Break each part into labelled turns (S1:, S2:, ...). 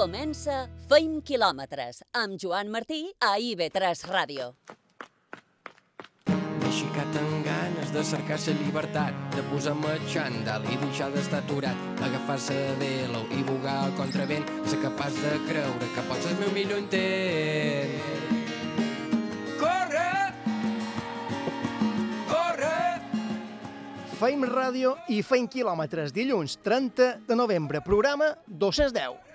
S1: Comença Feim quilòmetres amb Joan Martí a IB3 Ràdio.
S2: M'he aixecat amb ganes de cercar la llibertat, de posar-me xandall i deixar d'estar aturat, agafar-se de velo i bugar al contravent, ser capaç de creure que pots el meu millor intent. Corre! Corre!
S3: Feim ràdio i feim quilòmetres dilluns 30 de novembre, programa 210.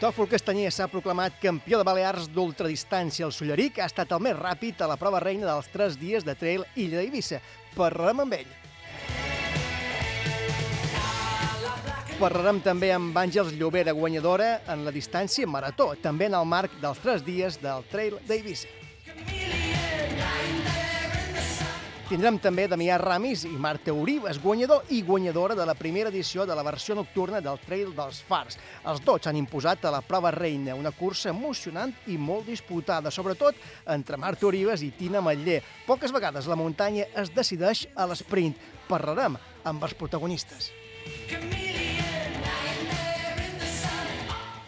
S3: Tòfol Castanyer s'ha proclamat campió de Balears d'ultradistància. El Solleric ha estat el més ràpid a la prova reina dels 3 dies de trail Illa d'Eivissa. Parlarem amb ell. Parlarem també amb Àngels Llobera, guanyadora en la distància marató, també en el marc dels 3 dies del trail d'Eivissa. Tindrem també Damià Ramis i Marta Uribes, guanyador i guanyadora de la primera edició de la versió nocturna del Trail dels Fars. Els dos s'han imposat a la prova reina, una cursa emocionant i molt disputada, sobretot entre Marta Uribes i Tina Matller. Poques vegades la muntanya es decideix a l'esprint. Parlarem amb els protagonistes.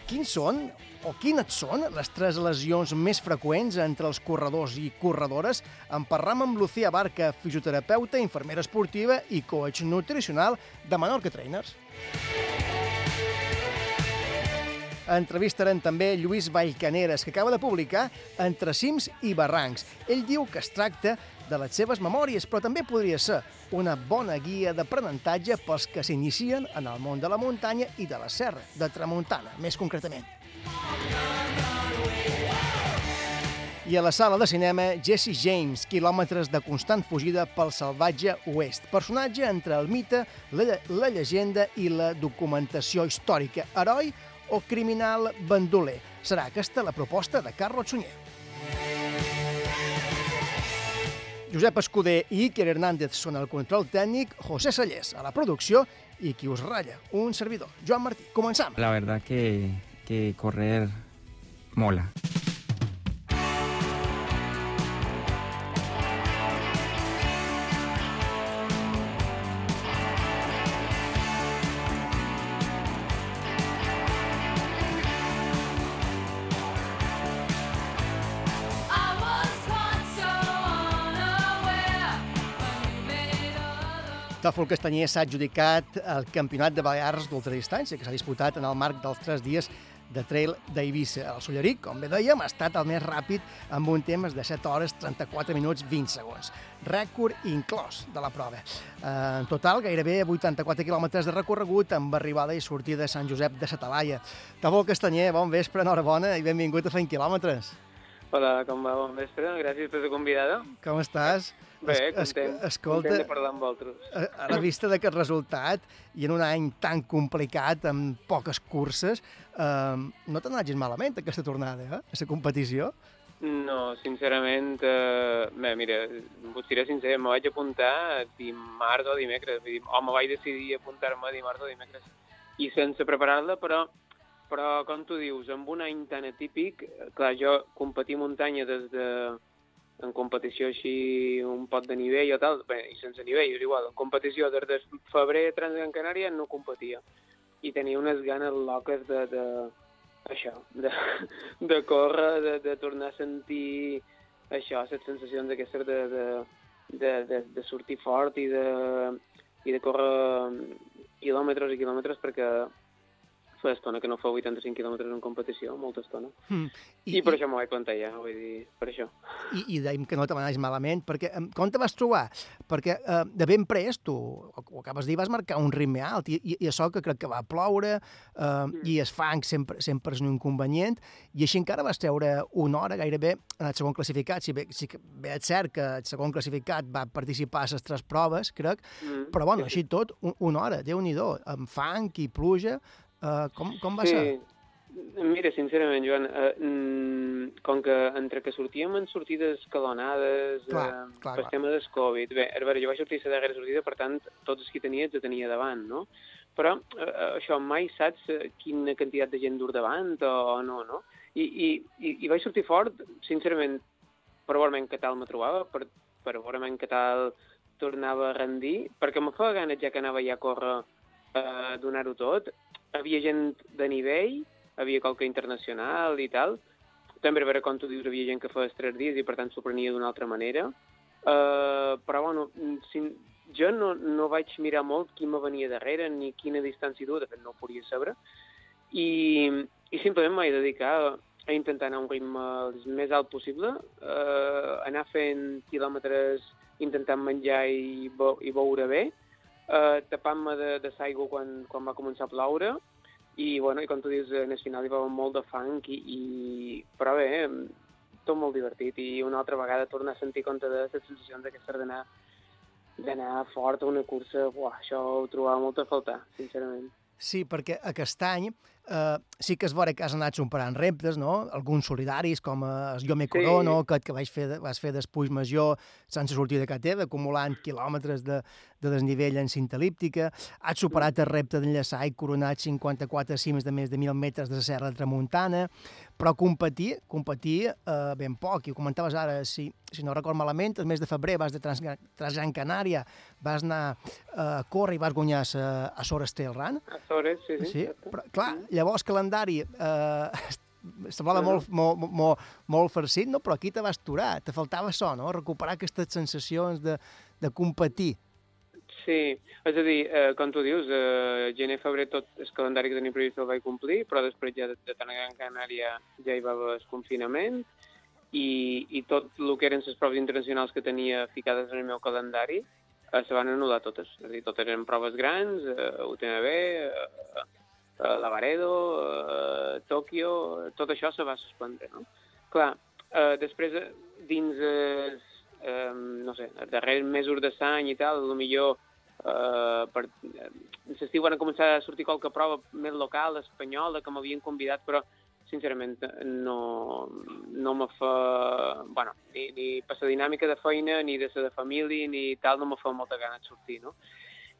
S3: Quins són o quines són les tres lesions més freqüents entre els corredors i corredores? En parlam amb Lucía Barca, fisioterapeuta, infermera esportiva i coach nutricional de Menorca Trainers. Entrevistarem també Lluís Vallcaneres, que acaba de publicar Entre cims i barrancs. Ell diu que es tracta de les seves memòries, però també podria ser una bona guia d'aprenentatge pels que s'inicien en el món de la muntanya i de la serra, de Tramuntana, més concretament. I a la sala de cinema, Jesse James, quilòmetres de constant fugida pel salvatge oest. Personatge entre el mite, la, la llegenda i la documentació històrica. Heroi o criminal bandoler? Serà aquesta la proposta de Carlos Sunyer. Josep Escuder i Iker Hernández són el control tècnic, José Sallés a la producció i qui us ratlla, un servidor, Joan Martí. Començam.
S4: La verdad que, que correr mola.
S3: Tòfol Castanyer s'ha adjudicat el Campionat de Balears d'ultradistància, que s'ha disputat en el marc dels tres dies de trail d'Eivissa. El Solleric, com bé dèiem, ha estat el més ràpid amb un temps de 7 hores 34 minuts 20 segons. Rècord inclòs de la prova. En total, gairebé 84 quilòmetres de recorregut amb arribada i sortida de Sant Josep de Satalaia. Tòfol Castanyer, bon vespre, enhorabona i benvingut a Fent Quilòmetres.
S5: Hola, com va? Bon vespre. Gràcies per ser convidada.
S3: Com estàs?
S5: Bé, content.
S3: es- escolta,
S5: Content de parlar amb vosaltres.
S3: a, a la vista d'aquest resultat i en un any tan complicat, amb poques curses, eh, no te n'hagis malament aquesta tornada, eh? aquesta competició.
S5: No, sincerament, eh, bé, mira, vos diré sincer, me vaig apuntar dimarts o dimecres, vull dir, o me vaig decidir apuntar-me dimarts o dimecres, i sense preparar-la, però, però, com tu dius, amb un any tan atípic, clar, jo competir muntanya des de en competició així un pot de nivell o tal, bé, i sense nivell, és igual, en competició des de febrer a Transgran Canària no competia. I tenia unes ganes loques de, de això, de, de córrer, de, de tornar a sentir això, les sensacions aquestes de, de, de, de, de sortir fort i de, i de córrer quilòmetres i quilòmetres perquè fa estona que no fa 85 quilòmetres en competició, molta estona.
S3: Mm.
S5: I, I per això m'ho vaig plantejar, vull dir, per això.
S3: I, i dèiem que no te n'anaves malament, perquè com te vas trobar? Perquè eh, de ben pres tu, ho, acabes de dir, vas marcar un ritme alt i, i, i això que crec que va ploure eh, mm. i el fang sempre, sempre és un inconvenient i així encara vas treure una hora gairebé en el segon classificat, si bé, si bé és cert que el segon classificat va participar a les tres proves, crec,
S5: Mm.
S3: però bueno, així tot, un, una hora, déu nhi amb fang i pluja, eh, com, com va
S5: sí.
S3: ser?
S5: Mira, sincerament, Joan, eh, mm, com que entre que sortíem en sortides escalonades,
S3: Clar,
S5: eh,
S3: clar,
S5: per
S3: clar.
S5: tema del Covid, bé, a veure, jo vaig sortir a la darrera sortida, per tant, tots els que tenia, els tenia davant, no? Però eh, eh, això, mai saps eh, quina quantitat de gent dur davant o, o no, no? I, i, i, I vaig sortir fort, sincerament, per veure què tal me trobava, per, per veure què tal tornava a rendir, perquè me feia ganes ja que anava ja a córrer a donar-ho tot. Havia gent de nivell, havia qualque internacional i tal. També, a veure, com tu dius, havia gent que feia tres dies i per tant s'ho prenia d'una altra manera. Uh, però, bueno, si, jo no, no vaig mirar molt qui me venia darrere ni quina distància du, de fet no ho podia saber, i, i simplement m'he dedicat a, intentar anar a un ritme el més alt possible, uh, anar fent quilòmetres intentant menjar i, bo, i beure bé, uh, tapant-me de, de l'aigua quan, quan va començar a ploure, i, bueno, i com tu dius, en el final hi va molt de fang, i, i... però bé, tot molt divertit, i una altra vegada tornar a sentir compte de les sensacions d'aquestes d'anar d'anar fort a una cursa, buah, això ho trobava molt a faltar, sincerament.
S3: Sí, perquè aquest any eh, sí que es veure que has anat superant reptes, no? Alguns solidaris, com eh, el Jo me corono, sí. aquest que vaig fer, vas fer després major sense sortir de casa teva, acumulant quilòmetres de, de desnivell en cinta elíptica. Has superat el repte d'enllaçar i coronat 54 cimes de més de 1.000 metres de la Serra de Tramuntana, però competir, competir eh, ben poc. I ho comentaves ara, si, si no record malament, el mes de febrer vas de Trans, Transgran Canària, vas anar eh, a córrer i vas guanyar a, a Sores Trail Run.
S5: A Sores, sí, sí.
S3: sí però, clar, llavors calendari eh, semblava no. molt, molt, molt, molt farcit, no? però aquí te vas aturar, te faltava això, no? recuperar aquestes sensacions de, de competir.
S5: Sí, és a dir, eh, com tu dius, eh, gener, febrer, tot el calendari que tenia previst el vaig complir, però després ja de, de tan a Gran Canària ja hi va haver el confinament i, i tot el que eren les proves internacionals que tenia ficades en el meu calendari eh, se van anul·lar totes. És a dir, totes eren proves grans, eh, UTMB, eh, eh, Lavaredo, eh, Tòquio, tot això se va suspendre, no? Clar, eh, després, eh, dins eh, eh, no sé, els darrers mesos de l'any i tal, millor eh, per, eh, l'estiu van començar a sortir qualque prova més local, espanyola, que m'havien convidat, però sincerament no, no me fa... bueno, ni, ni per la dinàmica de feina, ni de la de família, ni tal, no me fa molta gana de sortir, no?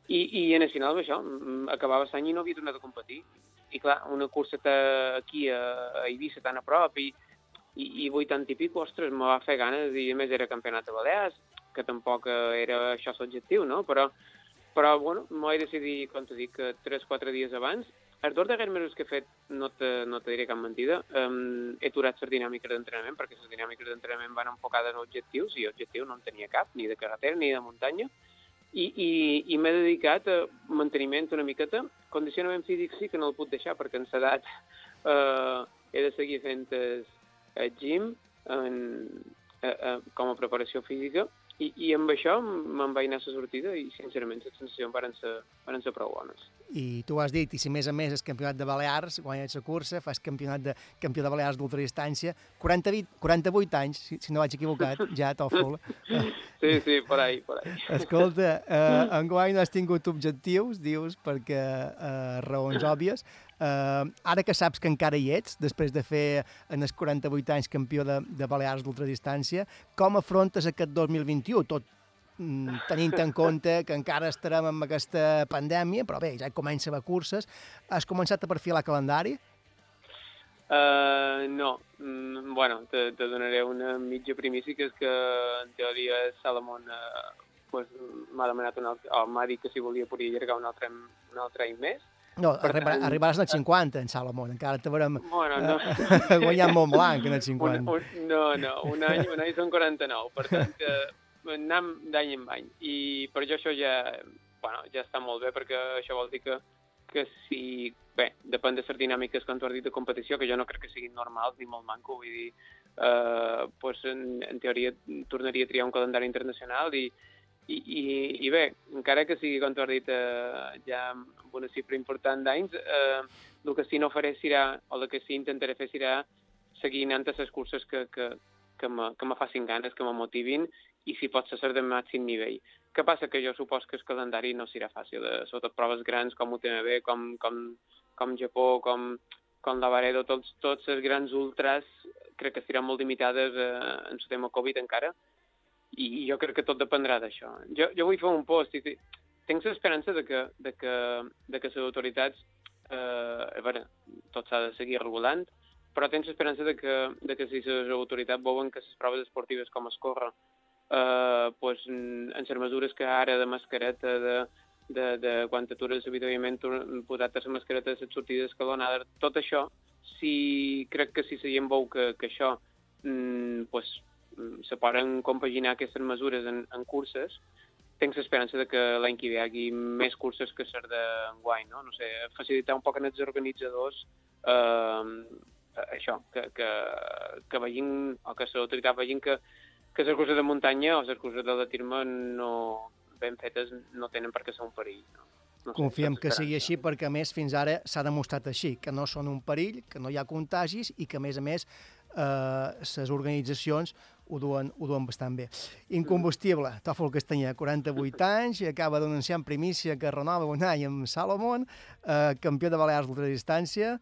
S5: I, i en el final, això, acabava l'any i no havia tornat a competir. I clar, una cursa aquí a, a Eivissa tan a prop i, i, i 80 i pico, ostres, me va fer ganes, i a més era campionat de Balears, que tampoc era això l'objectiu, no? Però, però bueno, m'ho vaig decidir, com t'ho dic, 3-4 dies abans. Els dos darrers mesos que he fet, no te, no te diré cap mentida, um, he aturat les dinàmiques d'entrenament, perquè les dinàmiques d'entrenament van enfocades a objectius, i objectiu no en tenia cap, ni de carretera ni de muntanya, i, i, i m'he dedicat a manteniment una miqueta. Condicionament físic sí que no el puc deixar, perquè en l'edat eh, he de seguir fent el, gym en, eh, eh, com a preparació física, i, i amb això me'n vaig anar a la sortida i, sincerament, les sensacions van ser, van ser prou bones.
S3: I tu has dit, i si més a més és campionat de Balears, guanyes la cursa, fas campionat de, campió de Balears d'ultradistància, 48, 48 anys, si, si no vaig equivocat, ja tòfol.
S5: Sí, sí, por ahí, por ahí.
S3: Escolta, eh, enguany no has tingut objectius, dius, perquè eh, raons òbvies. Eh, ara que saps que encara hi ets, després de fer en els 48 anys campió de, de Balears d'ultradistància, com afrontes aquest 2021? Tot mm, tenint en compte que encara estarem amb aquesta pandèmia, però bé, ja comença a curses. Has començat a perfilar calendari?
S5: Uh, no. Mm, bueno, te, te donaré una mitja primícia, que és que en teoria Salomon uh, pues, m'ha demanat un altre, o m'ha dit que si volia podia allargar un altre, un altre any més.
S3: No, arribar, tant, arribaràs als 50, en Salomon, encara te veurem
S5: bueno, no.
S3: uh, guanyant Montblanc en els 50.
S5: Un, un, no, no, un any, un any són 49, per tant, uh, anem d'any en any. I per jo això ja, bueno, ja està molt bé, perquè això vol dir que, que si... Bé, depèn de les dinàmiques, com tu has dit, de competició, que jo no crec que siguin normals ni molt manco, vull dir, eh, pues en, en teoria tornaria a triar un calendari internacional i, i, i, i bé, encara que sigui, com tu has dit, eh, ja amb una xifra important d'anys, eh, el que sí no faré serà, o el que sí intentaré fer serà seguir anant a les curses que, que, que me, que me facin ganes, que me motivin, i si pot ser de màxim nivell. Què passa? Que jo supos que el calendari no serà fàcil, de, sobretot proves grans com UTMB, com, com, com Japó, com, com la Varedo, tots, tots els grans ultras, crec que estaran molt limitades eh, en el tema Covid encara, i jo crec que tot dependrà d'això. Jo, jo vull fer un post i tinc l'esperança de, que, de, que, de que les autoritats, eh, a veure, tot s'ha de seguir regulant, però tens l'esperança de que, de que si les autoritats veuen que les proves esportives com es corre, eh, pues, en les mesures que ara de mascareta, de, de, de quan atures evidentment posat mascareta de les sortides escalonades, tot això, si crec que si la gent veu que, que això mm, pues, se poden compaginar aquestes mesures en, en curses, tinc l'esperança de que l'any que ve hi hagi més curses que ser d'enguany, no? No sé, facilitar un poc en els organitzadors eh, això, que, que, que vegin, o que l'autoritat vegin que, que les curses de muntanya o les curses de l'atletisme no, ben fetes no tenen per què ser un perill, no? No
S3: Confiem que sigui així perquè, a més, fins ara s'ha demostrat així, que no són un perill, que no hi ha contagis i que, a més a més, les eh, organitzacions ho duen, ho duen bastant bé. Incombustible, Tòfol Castanyà, 48 anys, i acaba d'anunciar en primícia que renova un any amb Salomon, eh, campió de Balears d'ultradistància,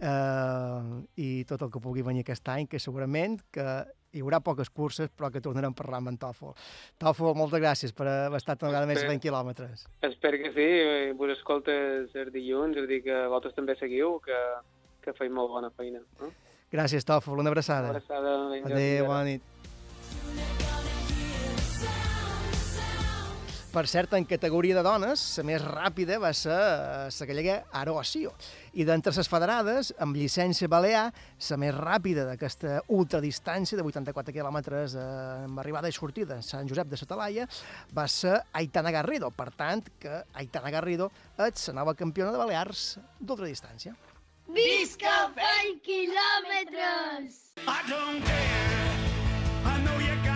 S3: eh, i tot el que pugui venir aquest any, que segurament que hi haurà poques curses, però que tornarem a parlar amb en Tòfol. Tòfol, moltes gràcies per haver estat una vegada més de 20 quilòmetres.
S5: Espero que sí, vos escoltes els dilluns, és dir, que vosaltres també seguiu, que, que feim molt bona feina. No?
S3: Gràcies, Tòfol. Una abraçada.
S5: Una abraçada.
S3: Adéu, bona nit. Per cert, en categoria de dones, la més ràpida va ser la gallega Arocio. I d'entre les federades, amb llicència balear, la més ràpida d'aquesta ultradistància de 84 quilòmetres eh, amb arribada i sortida a Sant Josep de Satalaia va ser Aitana Garrido. Per tant, que Aitana Garrido és la nova campiona de Balears d'ultradistància.
S6: Visca 20 quilòmetres! I don't care, I know gonna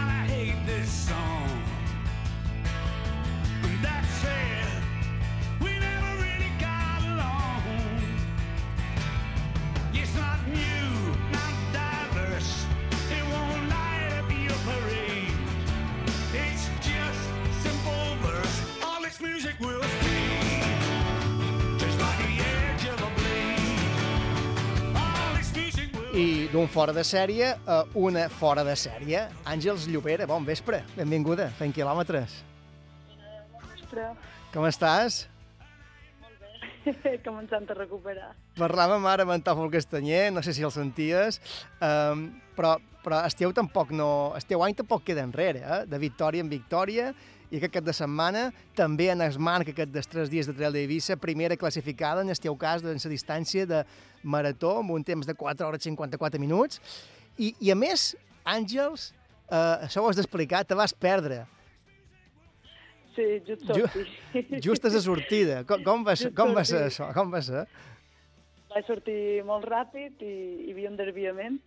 S3: I d'un fora de sèrie a una fora de sèrie. Àngels Llobera, bon vespre, benvinguda, fent quilòmetres.
S7: Bon vespre.
S3: Com estàs?
S7: Molt bé, començant a recuperar.
S3: Parlàvem ara amb en Tòfol Castanyer, no sé si el senties, um, però, però esteu tampoc no... Esteu any tampoc queda enrere, eh? de victòria en victòria, i aquest cap de setmana també en es marca aquest dels tres dies de Trail d'Eivissa, primera classificada en el teu cas en la distància de marató amb un temps de 4 hores 54 minuts i, i a més, Àngels, eh, això ho has d'explicar, te vas perdre.
S7: Sí, just sortir.
S3: Just, just a la sortida. Com, com, va, ser, com va ser això? Com va ser?
S7: Vaig sortir molt ràpid i hi havia un desviament.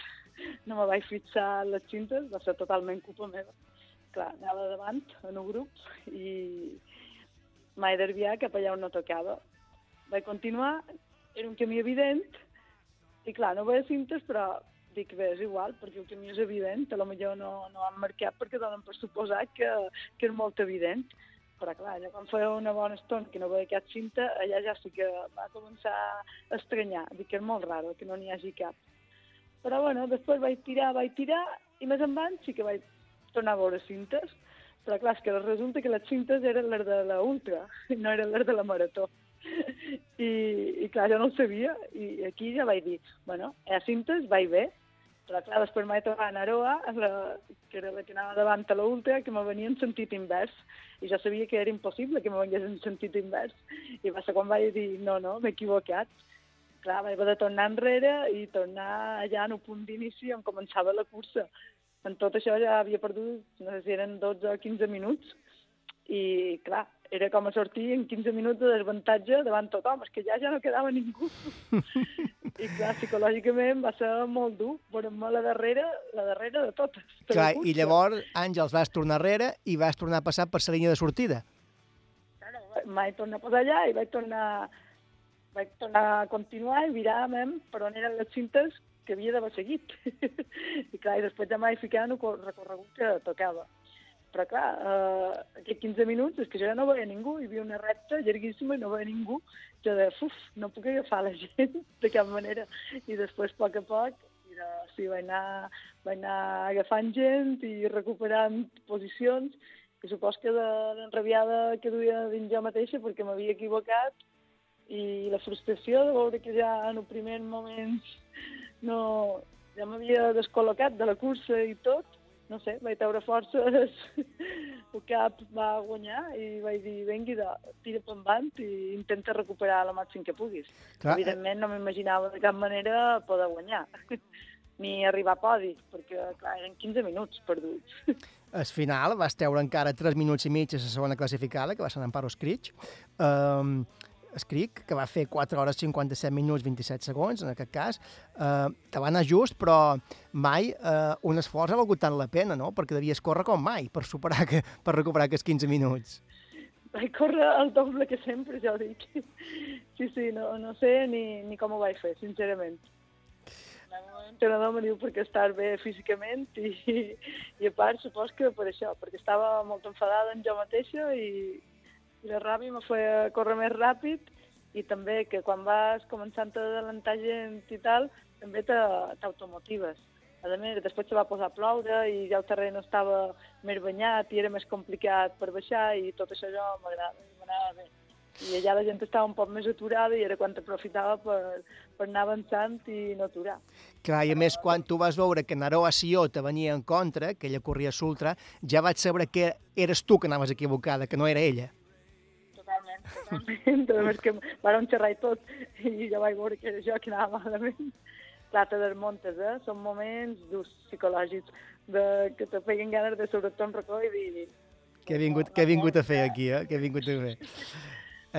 S7: No me vaig fixar les cintes, va ser totalment culpa meva clar, anava davant en un grup i m'he desviat cap allà on no tocava. Vaig continuar, era un camí evident, i clar, no veia cintes, però dic, bé, és igual, perquè el camí és evident, a lo millor no, no han marcat perquè donen per suposat que, que és molt evident. Però clar, allà quan feia una bona estona que no veia cap cinta, allà ja sí que va començar a estranyar, dic que és molt raro que no n'hi hagi cap. Però bueno, després vaig tirar, vaig tirar, i més endavant sí que vaig tornar a veure cintes, però clar, que resulta que les cintes eren les de la ultra, no eren les de la marató. I, i clar, jo no ho sabia, i aquí ja vaig dir, bueno, a cintes vaig bé, però clar, després m'he trobat a Aroa, la, que era la que anava davant a l'ultra, que me venia en sentit invers, i jo sabia que era impossible que me vengués en sentit invers, i va ser quan vaig dir, no, no, m'he equivocat, clar, vaig haver de tornar enrere i tornar allà en un punt d'inici on començava la cursa en tot això ja havia perdut, no sé si eren 12 o 15 minuts, i clar, era com a sortir en 15 minuts de desavantatge davant tothom, és que ja ja no quedava ningú. I clar, psicològicament va ser molt dur, veure-me la darrera, la darrera de totes.
S3: Clar, i llavors, Àngels, vas tornar enrere i vas tornar a passar per la línia de sortida.
S7: Claro, vaig tornar a passar allà i vaig tornar, vaig tornar a continuar i virar per on eren les cintes que havia d'haver seguit. I clar, i després m'he ficat en el recorregut que tocava. Però clar, eh, aquests 15 minuts és que jo ja no veia ningú, hi havia una recta llarguíssima i no veia ningú. Jo deia, uf, no puc agafar la gent de cap manera. I després, a poc a poc, mira, sí, vaig anar, vaig anar agafant gent i recuperant posicions, que supos que de l'enrabiada que duia dins jo mateixa perquè m'havia equivocat i la frustració de veure que ja en el primer moment no, ja m'havia descol·locat de la cursa i tot, no sé, vaig treure forces, el cap va guanyar i vaig dir, vengui, de, tira per endavant i intenta recuperar el màxim que puguis.
S3: Clar, eh.
S7: Evidentment no m'imaginava de cap manera poder guanyar, ni arribar a podi, perquè, clar, eren 15 minuts perduts.
S3: Al final vas treure encara 3 minuts i mig a la segona classificada, que va ser l'Amparo Scrich. Um, Scric, que va fer 4 hores 57 minuts 27 segons, en aquest cas. Uh, te va anar just, però mai uh, un esforç ha valgut tant la pena, no? Perquè devies córrer com mai per, superar que, per recuperar aquests 15 minuts.
S7: Vaig córrer el doble que sempre, ja ho dic. Sí, sí, no, no sé ni, ni com ho vaig fer, sincerament. L'entrenador me diu perquè estar bé físicament i, i a part supos que per això, perquè estava molt enfadada en jo mateixa i, i la ràbia me feia córrer més ràpid i també que quan vas començant a adelantar gent i tal, també t'automotives. A més, després se va posar a ploure i ja el terreny estava més banyat i era més complicat per baixar i tot això jo m'agrada, m'anava bé. I allà la gent estava un poc més aturada i era quan aprofitava per, per anar avançant i no aturar.
S3: Clar, i a més, quan tu vas veure que Naroa Sió te venia en contra, que ella corria s'ultra, ja vaig saber que eres tu que anaves equivocada, que no era ella.
S7: Totalment, totalment. A més que van xerrar i tot i ja vaig veure que jo que anava malament. Clar, te desmuntes, eh? Són moments durs psicològics de, que te peguen ganes de sobretot un racó i dir...
S3: Què he vingut, què he vingut a fer aquí, eh? Què he vingut a fer?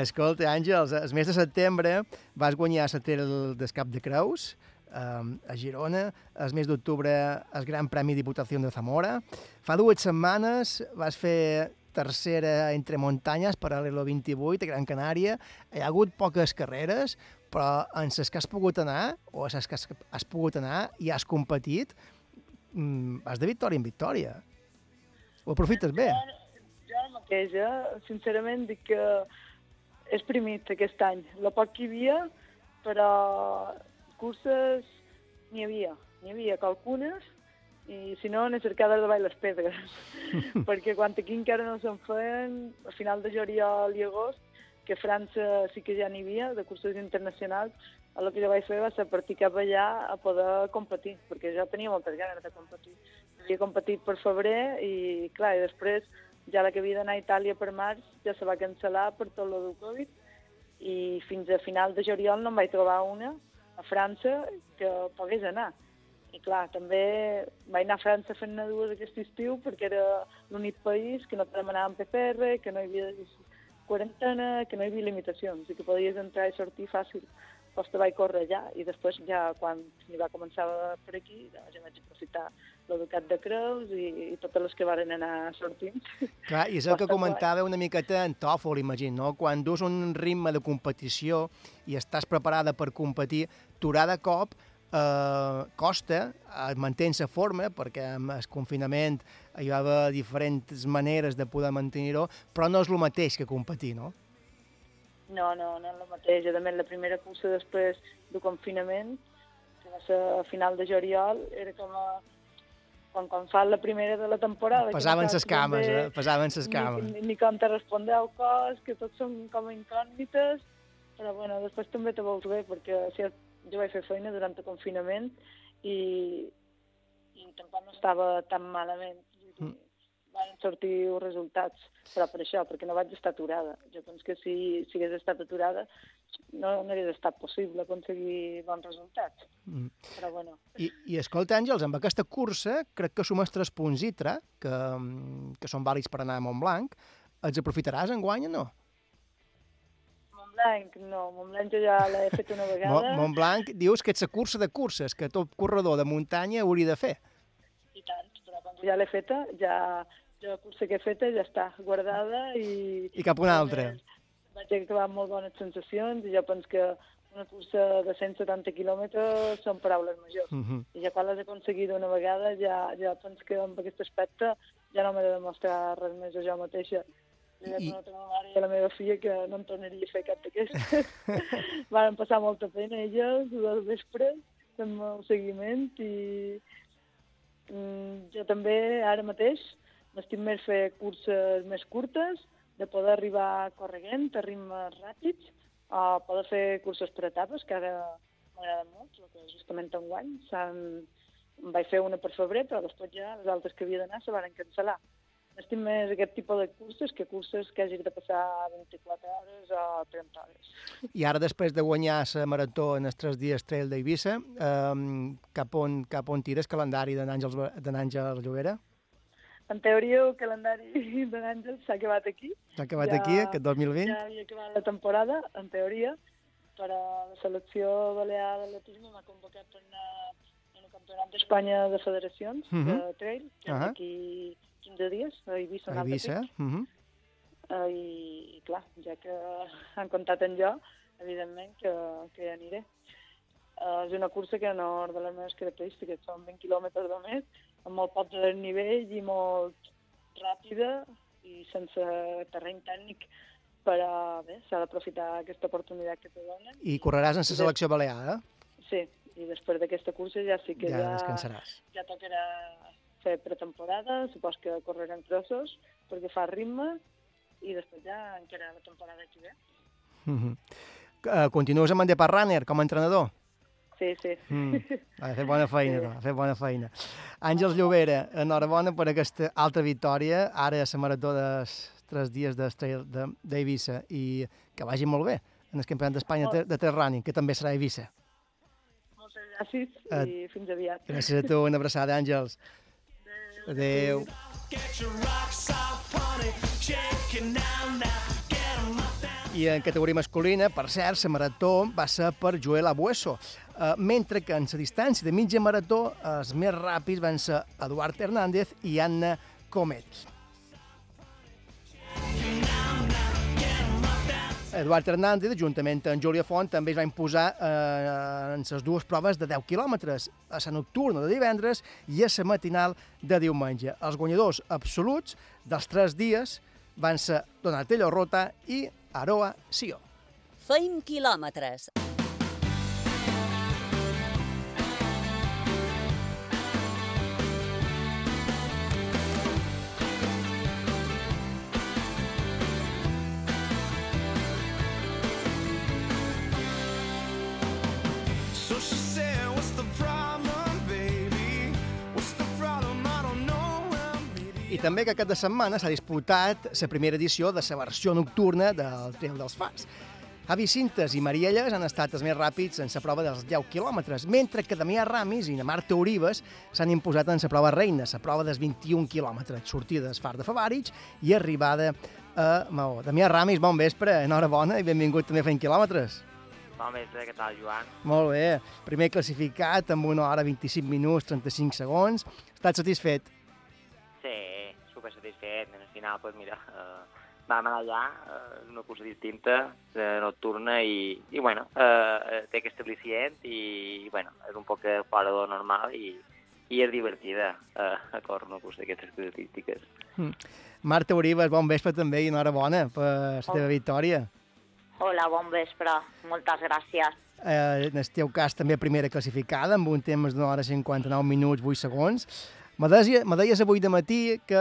S3: Escolta, Àngels, el mes de setembre vas guanyar la Trail del Cap de Creus, um, a Girona, el mes d'octubre el Gran Premi Diputació de Zamora. Fa dues setmanes vas fer tercera entre muntanyes, paral·lelo 28, a Gran Canària. Hi ha hagut poques carreres, però en les que has pogut anar, o en les que has, has pogut anar i has competit, mm, vas de victòria en victòria. Ho aprofites bé.
S7: Jo, jo ara mateix, eh? sincerament, dic que és primit aquest any. El poc que hi havia, però curses n'hi havia. N'hi havia qualcunes i si no, cercat de baix les pedres. perquè quan aquí encara no se'n feien, a final de juliol i agost, que a França sí que ja n'hi havia, de curses internacionals, el que jo vaig fer va ser partir cap allà a poder competir, perquè jo tenia moltes ganes de competir. Havia competit per febrer i, clar, i després ja la que havia d'anar a Itàlia per març ja se va cancel·lar per tot lo del Covid i fins a final de juliol no em vaig trobar una a França que pogués anar. I clar, també vaig anar a França fent-ne dues aquest estiu perquè era l'únic país que no te demanaven PCR, que no hi havia quarantena, que no hi havia limitacions i que podies entrar i sortir fàcil. Doncs te vaig córrer allà i després ja quan hi va començar per aquí ja, vaig aprofitar l'educat de Creus i, i totes les que varen anar sortint.
S3: Clar, i és el que comentava una miqueta en Tòfol, imagino, no? Quan dus un ritme de competició i estàs preparada per competir, turar de cop eh, costa eh, mantenir la forma, perquè amb el confinament hi va haver diferents maneres de poder mantenir-ho, però no és el mateix que competir, no?
S7: No, no, no és el mateix. A més, la primera cursa després del confinament, que va ser a final de juliol, era com a, quan, quan fa la primera de la temporada.
S3: Pesaven les cames, eh? Pesaven les cames.
S7: Ni, ni com te respondeu cos, que tots són com incògnites, però bueno, després també te veus bé, perquè si jo vaig fer feina durant el confinament i, i tampoc no estava tan malament.
S3: Mm.
S7: Van sortir els resultats, però per això, perquè no vaig estar aturada. Jo penso que si, si hagués estat aturada no, no hagués estat possible aconseguir bons resultats.
S3: Mm.
S7: Però bueno,
S3: I, I escolta, Àngels, amb aquesta cursa crec que sumes tres punts ITRA, que, mm, que són vàlids per anar a Montblanc. Els aprofitaràs en guany o no?
S7: Montblanc, no, Montblanc jo ja l'he fet una vegada.
S3: Montblanc dius que ets la cursa de curses, que tot corredor de muntanya hauria de fer.
S7: I tant, però que ja l'he feta, ja, ja la cursa que he feta ja està guardada i...
S3: I cap una altra.
S7: Vaig acabar amb molt bones sensacions i jo penso que una cursa de 170 quilòmetres són paraules majors.
S3: Uh -huh.
S7: I ja quan l'has aconseguit una vegada, ja, ja penso que amb aquest aspecte ja no m'he de demostrar res més a jo mateixa. Li
S3: I-
S7: I... a la meva mare i a la meva filla que no en tornaria a fer cap d'aquestes. Van passar molta pena elles, del vespre, fent el seguiment i mm, jo també ara mateix m'estim més fer curses més curtes, de poder arribar correguent a ritmes ràpids, o poder fer curses per etapes, que ara m'agrada molt, el que justament enguany s'han... en vaig fer una per febrer, però després ja les altres que havia d'anar se van cancel·lar. Estim més aquest tipus de curses que curses que hagi de passar 24 hores o 30 hores.
S3: I ara, després de guanyar la marató en els tres dies Trail d'Eivissa, um, cap, on, cap on tires calendari de n'Àngel Llobera?
S7: En teoria, el calendari de l'Àngel s'ha acabat aquí.
S3: S'ha acabat
S7: Ja-
S3: aquí, aquest 2020?
S7: Ja havia acabat la temporada, en teoria, però la selecció balear d'atletisme m'ha convocat per anar el Campionat d'Espanya de Federacions
S3: Mhm.
S7: de trail, que és
S3: Ahà.
S7: d'aquí 15 dies, a Eivissa,
S3: A Eivissa?
S7: Alta
S3: Uh -huh.
S7: Uh, i, I, clar, ja que han comptat en jo, evidentment que, que hi aniré. Uh, és una cursa que no de les meves característiques, són 20 quilòmetres només, amb molt poc de nivell i molt ràpida i sense terreny tècnic per a, bé, s'ha d'aprofitar aquesta oportunitat que te donen.
S3: I correràs en la selecció balear, eh?
S7: Sí, i després d'aquesta cursa ja sí que
S3: Ja
S7: ja, ja tocarà fer pretemporada, supos que correrem trossos perquè fa ritme i després ja encara la temporada que ve.
S3: Uh -huh. uh, continues amb en Depar Runner com a entrenador?
S7: Sí, sí.
S3: Mm. Ha fet bona feina,
S7: Sí.
S3: ha fet bona feina. Àngels Llobera, enhorabona per aquesta altra victòria, ara a la marató de tres dies d'Eivissa i que vagi molt bé en el Campionat d'Espanya de, de trail running, que també serà a Eivissa.
S7: Moltes gràcies
S3: Eh,
S7: i fins aviat.
S3: Gràcies a tu, una abraçada, Àngels. Adéu. I en categoria masculina, per cert, la marató va ser per Joel Abueso, eh, mentre que en la distància de mitja marató els més ràpids van ser Eduard Hernández i Anna Comet. Eduard Hernández, juntament amb Júlia Font, també es va imposar eh, en les dues proves de 10 quilòmetres, a la nocturna de divendres i a la matinal de diumenge. Els guanyadors absoluts dels tres dies van ser Donatello Rota i Aroa Sio.
S1: Feim quilòmetres.
S3: També que aquesta setmana s'ha disputat la primera edició de la versió nocturna del Trail dels Fars. Javi Cintes i Marielles han estat els més ràpids en la prova dels 10 quilòmetres, mentre que Damià Ramis i na Marta Orives s'han imposat en la prova reina, la prova dels 21 quilòmetres, sortida del Far de Favarich i arribada a Maó. Damià Ramis, bon vespre, enhorabona i benvingut també a fent quilòmetres.
S8: Bon vespre, què tal, Joan?
S3: Molt bé, primer classificat amb una hora 25 minuts, 35 segons. Estàs satisfet?
S8: Super satisfet. En el final, pues mira, eh, vam anar allà, eh, una cursa distinta, eh, nocturna, i, i bueno, eh, té aquest al·licient i, bueno, és un poc fora de normal i, i és divertida eh, a córrer una cursa d'aquestes característiques.
S3: Marta Orives, bon vespre també i enhorabona per la teva victòria.
S9: Hola, bon vespre. Moltes gràcies.
S3: Eh, en el teu cas també primera classificada amb un temps d'una hora 59 minuts 8 segons. Me deies, me deies avui de matí que,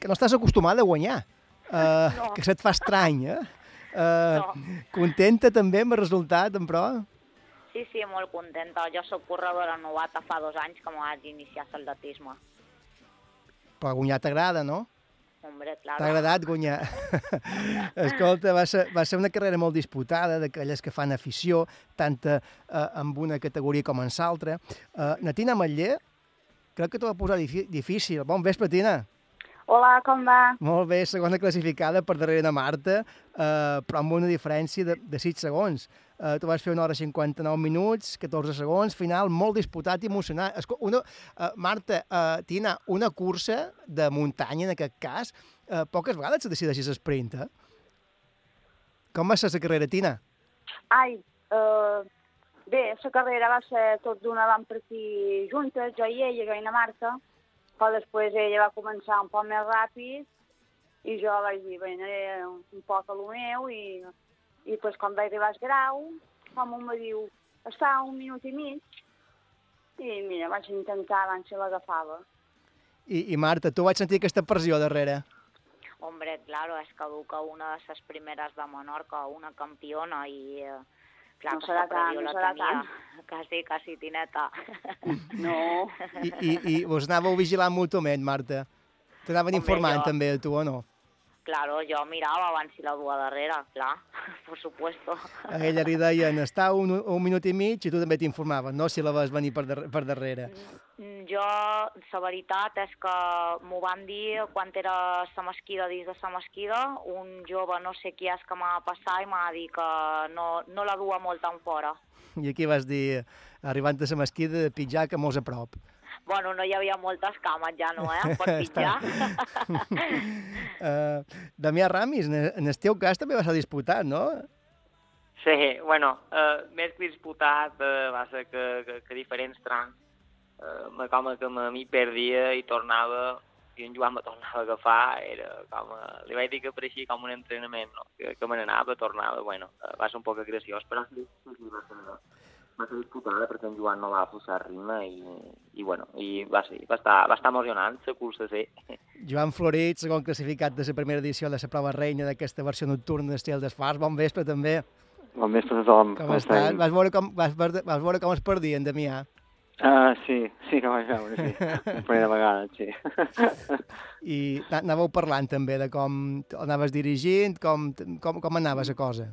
S3: que no estàs acostumada a guanyar, eh,
S9: No.
S3: que se't fa estrany, eh? eh
S9: No.
S3: Contenta també amb el resultat, en pro?
S9: Sí, sí, molt contenta. Jo sóc corredora novata fa dos anys que vaig iniciar l'atletisme.
S3: Però guanyar t'agrada, no?
S9: Hombre, clar.
S3: T'ha agradat guanyar? Escolta, va ser, va ser una carrera molt disputada, d'aquelles que fan afició, tant eh, amb una categoria com en l'altra. Eh, Natina Matller, crec que t'ho va posar difícil. Bon vespre, Tina.
S10: Hola, com va?
S3: Molt bé, segona classificada per darrere de Marta, eh, però amb una diferència de, de 6 segons. Eh, tu vas fer una hora 59 minuts, 14 segons, final molt disputat i emocionant. Esco una, eh, Marta, eh, Tina, una cursa de muntanya, en aquest cas, eh, poques vegades se decideixes sprint, eh? Com va ser la carrera, Tina?
S10: Ai, Uh, bé, la carrera va ser tot d'una vam partir juntes, jo i ella, jo i na Marta, però després ella va començar un poc més ràpid i jo vaig dir, bé, aniré un, un poc a lo meu i, i pues, quan vaig arribar al grau, com un me diu, està un minut i mig, i mira, vaig intentar abans si l'agafava.
S3: I, I Marta, tu vaig sentir aquesta pressió darrere.
S9: Hombre, claro, és que du que una de les primeres de Menorca, una campiona i... eh, Clar,
S10: No
S9: que
S10: serà tant, no serà tant.
S9: Quasi, quasi, tineta.
S10: No.
S3: I, i, i us anàveu vigilant mútuament, Marta? T'anaven informant
S9: jo-
S3: també, tu, o no?
S9: Claro, jo mirava abans si la dua darrere, clar, por supuesto.
S3: A ella li deien, està un, un minut i mig i tu també t'informaves, no? Si la vas venir per, dar per darrere.
S9: Mm, Jo, la veritat és que m'ho van dir quan era la mesquida dins de la mesquida, un jove no sé qui és que m'ha passat i m'ha dit que no, no la dua molt tan fora.
S3: I aquí vas dir, arribant a la mesquida, de pitjar que mos a prop.
S9: Bueno, no hi havia moltes cames ja, no, eh? Per pitjar.
S3: Uh, Damià Ramis, en, el teu cas també va ser disputat, no?
S8: Sí, bueno, eh, més que disputat eh, va ser que, que, que diferents trams eh, me, com que me m'hi perdia i tornava i en Joan me tornava a agafar, era com, a, li vaig dir que pareixia com un entrenament, no? que, que me n'anava, tornava, bueno, va ser un poc graciós, però sí, sí, sí, va ser, va ser disputada perquè en Joan no va posar ritme i, i bueno, i va, ser, va, estar, va estar emocionant la cursa, sí.
S3: Joan Florit, segon classificat de la primera edició de la prova reina d'aquesta versió nocturna d'Estil d'Esfars. Bon vespre, també.
S11: Bon vespre a tothom.
S3: Com estàs? Vas veure com, vas, veure- vas veure com es perdien, Damià?
S11: Ah, sí, sí que vaig veure, sí. La primera vegada, sí.
S3: I anàveu parlant també de com anaves dirigint, com, com, com anava la cosa.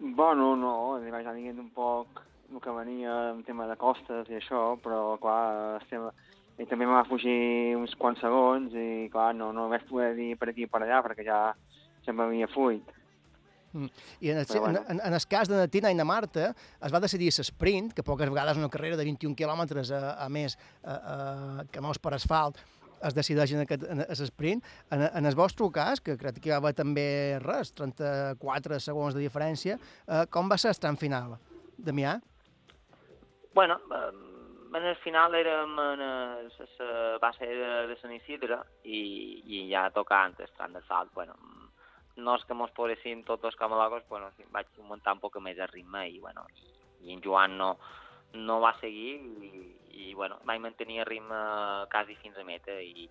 S11: bueno, no, li vaig anar dient un poc el que venia en tema de costes i això, però, clar, estem... i també em va fugir uns quants segons i, clar, no, no vaig poder dir per aquí i per allà perquè ja se'm havia fuit.
S3: Mm. I en el,
S11: Però
S3: en,
S11: bueno.
S3: en, en el cas de na Tina i na Marta es va decidir l'esprint, que poques vegades una carrera de 21 quilòmetres a, a més a, a, que no és per asfalt, es decideix en aquest en, en sprint. En, en el vostre cas, que crec que hi va haver també res, 34 segons de diferència, eh, com va ser el tram final? Damià?
S8: Bueno, en el final érem en la base de, de Sant Isidre i, i ja tocant el tram de salt, bueno, no és que mos posessin tots els camalogos, bueno, vaig muntar un poc més el ritme i, bueno, i, i en Joan no, no va seguir i, i bueno, vaig mantenir el ritme quasi fins a meta i,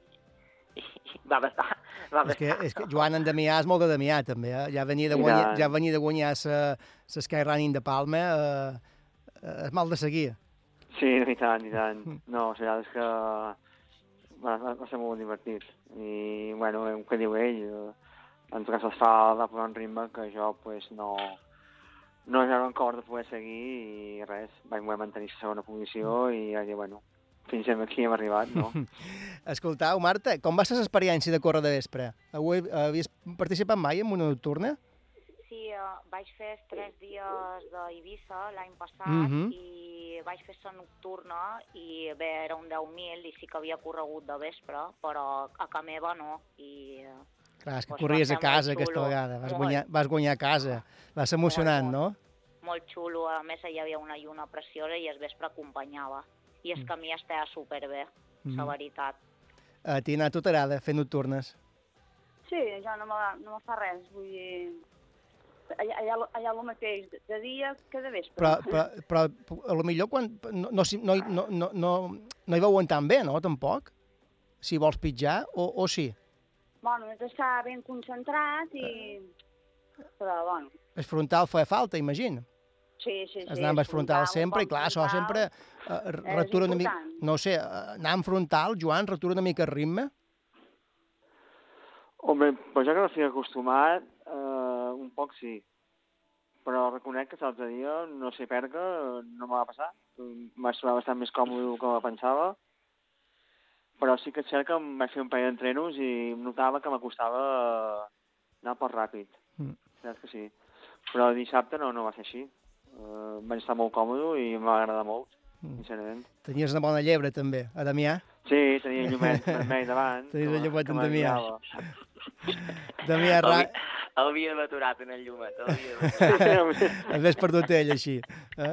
S8: i, i va bastar. Va
S3: És que,
S8: bastar.
S3: és que Joan en Damià és molt de Damià, també. Eh? Ja venia de guanyar, ja venia de guanyar Skyrunning de Palma, eh, és mal de seguir.
S11: Sí, i tant, i tant. No, o sigui, és que va, va, va ser molt divertit. I, bueno, el que diu ell, eh, en tot cas es fa va posar un ritme que jo, pues, no, no era cor de poder seguir i res, vaig poder mantenir la segona posició i vaig dir, bueno, fins aquí hem arribat, no?
S3: Escoltau, Marta, com va ser l'experiència de córrer de vespre? Avui havies participat mai en una nocturna?
S9: Sí, uh, vaig fer els tres dies d'Eivissa l'any passat
S3: Mhm.
S9: i vaig fer la nocturna i bé, era un 10.000 i sí que havia corregut de vespre, però a ca meva no. I, eh,
S3: Clar, és que corries a
S9: molt
S3: casa aquesta
S9: xulo.
S3: vegada, vas
S9: Molt.
S3: guanyar, vas guanyar a casa. Va ser emocionant, no?
S9: molt xulo, a més hi havia una lluna preciosa i el vespre acompanyava. I el camí estava superbé,
S3: Mhm.
S9: la veritat.
S3: A ti, Nat, t'agrada fer nocturnes?
S10: Sí, jo no me, no me fa res, vull dir... Allà, allà, allà el mateix, de, de dia que de vespre.
S3: Però, però, però a lo millor quan, no, no, no, no, no, no, no hi veuen tan bé, no, tampoc? Si vols pitjar, o, o sí?
S10: Bueno, has d'estar ben concentrat i... Però, bueno,
S3: El frontal fa falta, imagino.
S10: sí, sí, sí.
S3: Has d'anar amb el frontal
S10: un
S3: sempre, i clar, això
S10: frontal.
S3: sempre eh,
S10: és
S3: retura una mica... No sé, anar amb frontal, Joan, retura una mica el ritme?
S11: Home, pues jo que no estic acostumat, un poc sí. Però reconec que l'altre dia, no sé per què, no me va passar. Vaig trobar bastant més còmode del que me pensava. Però sí que és cert que em vaig fer un parell d'entrenos i notava que m'acostava anar poc ràpid.
S3: Mm.
S11: Saps que sí. Però dissabte no, no va ser així. Uh, vaig estar molt còmode i em va agradar molt,
S3: Mm.
S11: sincerament.
S3: Tenies una bona llebre, també, a Damià.
S11: Sí, tenia llumet vermell davant.
S3: Tenies
S11: me-
S3: llumet en Damià. Damià, Ra...
S8: Havia d'haver aturat en el llumet.
S3: L'has perdut ell, així. Eh?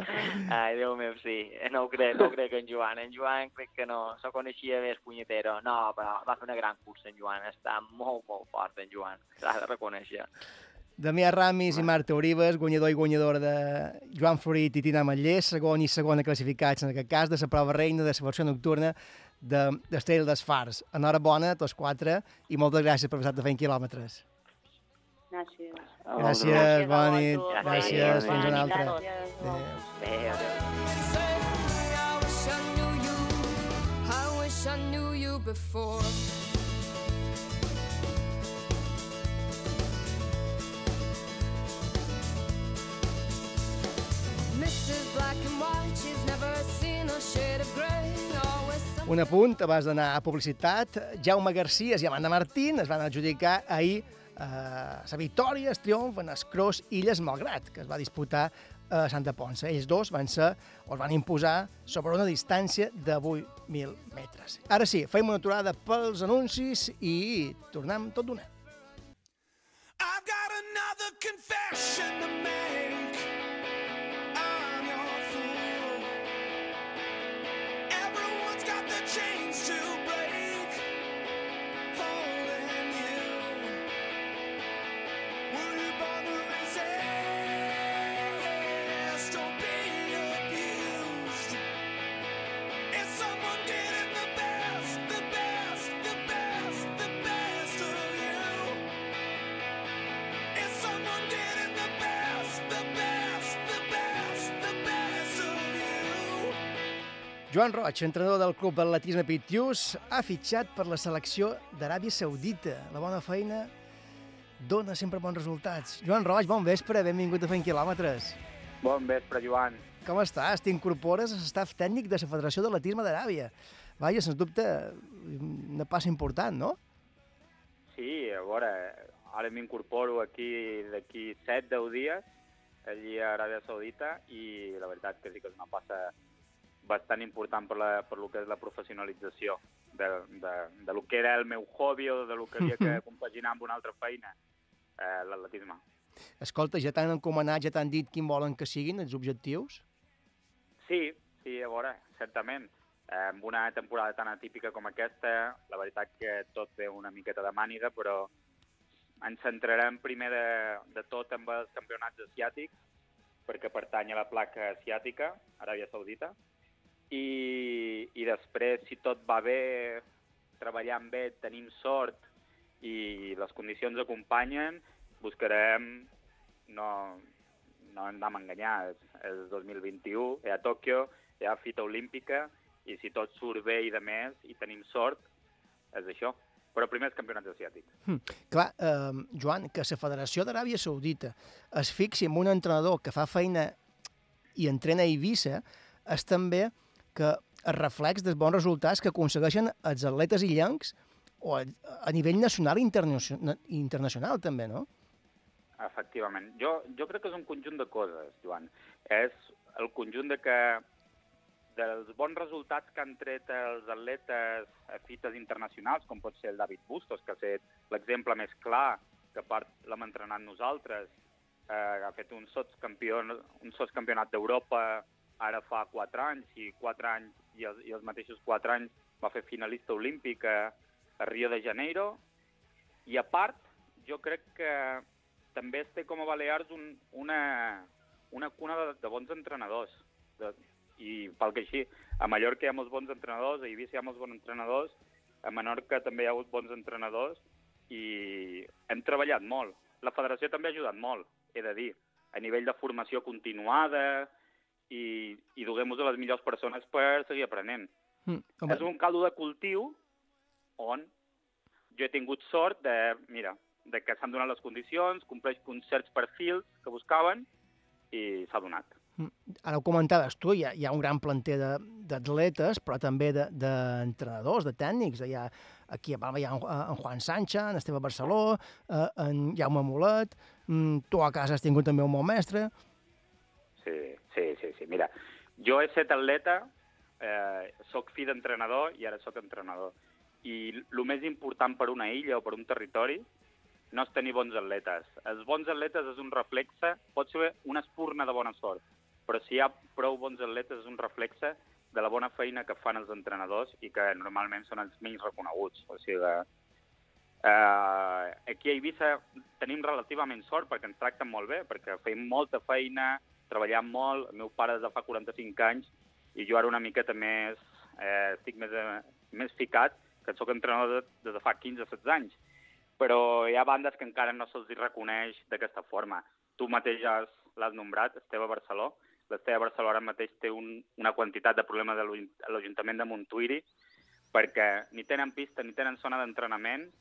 S8: Ai, Déu meu, sí. No ho crec, no ho crec en Joan. En Joan crec que no, se coneixia més punyetero. No, però va fer una gran cursa en Joan. Està molt, molt fort en Joan. S'ha de reconèixer.
S3: Damià Ramis i Marta Orives, guanyador i guanyadora de Joan Florit i Tina Matller, segon i segona classificats en aquest cas de la prova reina de la versió nocturna de d'Estrella dels Fars. Enhorabona a tots quatre i moltes gràcies per passar de fent quilòmetres.
S10: Gràcies.
S3: Gràcies, bona nit.
S8: Gràcies.
S3: Fins una altra.
S8: Adéu.
S3: Un apunt abans d'anar a publicitat. Jaume García i Amanda Martín es van adjudicar ahir la victòria, el triomf en el Cross Illes Malgrat, que es va disputar a Santa Ponça. Ells dos van ser, o es van imposar sobre una distància de 8.000 metres. Ara sí, fem una aturada pels anuncis i tornem tot d'una.
S6: I've got another confession to make. I'm your fool. Everyone's got the chains to
S3: Joan Roig, entrenador del club atletisme Pitius, ha fitxat per la selecció d'Aràbia Saudita. La bona feina dona sempre bons resultats. Joan Roig, bon vespre, benvingut a Fent Quilòmetres.
S12: Bon vespre, Joan.
S3: Com estàs? T'incorpores a l'estaf tècnic de la Federació d'Atletisme d'Aràbia. Vaja, sens dubte, una passa important, no?
S12: Sí, a veure, ara m'incorporo aquí d'aquí 7-10 dies, allí a Aràbia Saudita, i la veritat que sí que és una passa bastant important per, la, per lo que és la professionalització de, de, de lo que era el meu hobby o de lo que havia que compaginar amb una altra feina, eh, l'atletisme.
S3: Escolta, ja t'han encomanat, ja t'han dit quin volen que siguin els objectius?
S12: Sí, sí, a veure, certament. Eh, amb una temporada tan atípica com aquesta, la veritat que tot ve una miqueta de màniga, però ens centrarem primer de, de tot amb els campionats asiàtics, perquè pertany a la placa asiàtica, Aràbia Saudita, i, i després, si tot va bé, treballant bé, tenim sort i les condicions acompanyen, buscarem no, no ens vam enganyar, és, és 2021, hi ha Tòquio, hi ha fita olímpica, i si tot surt bé i de més, i tenim sort, és això. Però primer els campionats asiàtics.
S3: Hm. Clar, eh, Joan, que la Federació d'Aràbia Saudita es fixi en un entrenador que fa feina i entrena a Eivissa és també que els reflex dels bons resultats que aconsegueixen els atletes illencs o a, a nivell nacional i internacional, internacional també, no?
S12: Efectivament. Jo, jo crec que és un conjunt de coses, Joan. És el conjunt de que dels bons resultats que han tret els atletes a fites internacionals, com pot ser el David Bustos, que ha set l'exemple més clar, que a part l'hem entrenat nosaltres, eh, ha fet un sots, campió, un sots d'Europa ara fa quatre anys, i quatre anys, i els, i els mateixos quatre anys va fer finalista olímpic a, a Rio de Janeiro, i a part, jo crec que també es té com a Balears un, una, una cuna de, de bons entrenadors. De, I pel que així, a Mallorca hi ha molts bons entrenadors, a Eivissa hi ha molts bons entrenadors, a Menorca també hi ha hagut bons entrenadors i hem treballat molt. La federació també ha ajudat molt, he de dir, a nivell de formació continuada i, i duguem-nos a les millors persones per seguir aprenent.
S3: Mm,
S12: És un caldo de cultiu on jo he tingut sort de, mira, de que s'han donat les condicions, compleix uns certs perfils que buscaven i s'ha donat.
S3: Mm, Ara ho comentaves tu, hi ha, hi ha un gran planter de- d'atletes, però també de- d'entrenadors, de, de tècnics. Hi ha, aquí a Palma hi ha en, en Juan Sancha, en Esteve Barceló, eh, en Jaume Molet, mm, tu a casa has tingut també un bon mestre.
S12: Sí, sí, sí, Mira, jo he estat atleta, eh, sóc fill d'entrenador i ara sóc entrenador. I el més important per una illa o per un territori no és tenir bons atletes. Els bons atletes és un reflexe, pot ser una espurna de bona sort, però si hi ha prou bons atletes és un reflexe de la bona feina que fan els entrenadors i que normalment són els menys reconeguts. O sigui, eh, aquí a Eivissa tenim relativament sort perquè ens tracten molt bé, perquè fem molta feina, treballem molt, el meu pare és de fa 45 anys i jo ara una miqueta més, eh, estic més, eh, més ficat, que sóc entrenador de- des de fa 15-16 anys. Però hi ha bandes que encara no se'ls reconeix d'aquesta forma. Tu mateix has- l'has nombrat, Esteve Barceló. L'Esteve Barceló ara mateix té un, una quantitat de problemes a l'Ajuntament de Montuïri perquè ni tenen pista ni tenen zona d'entrenament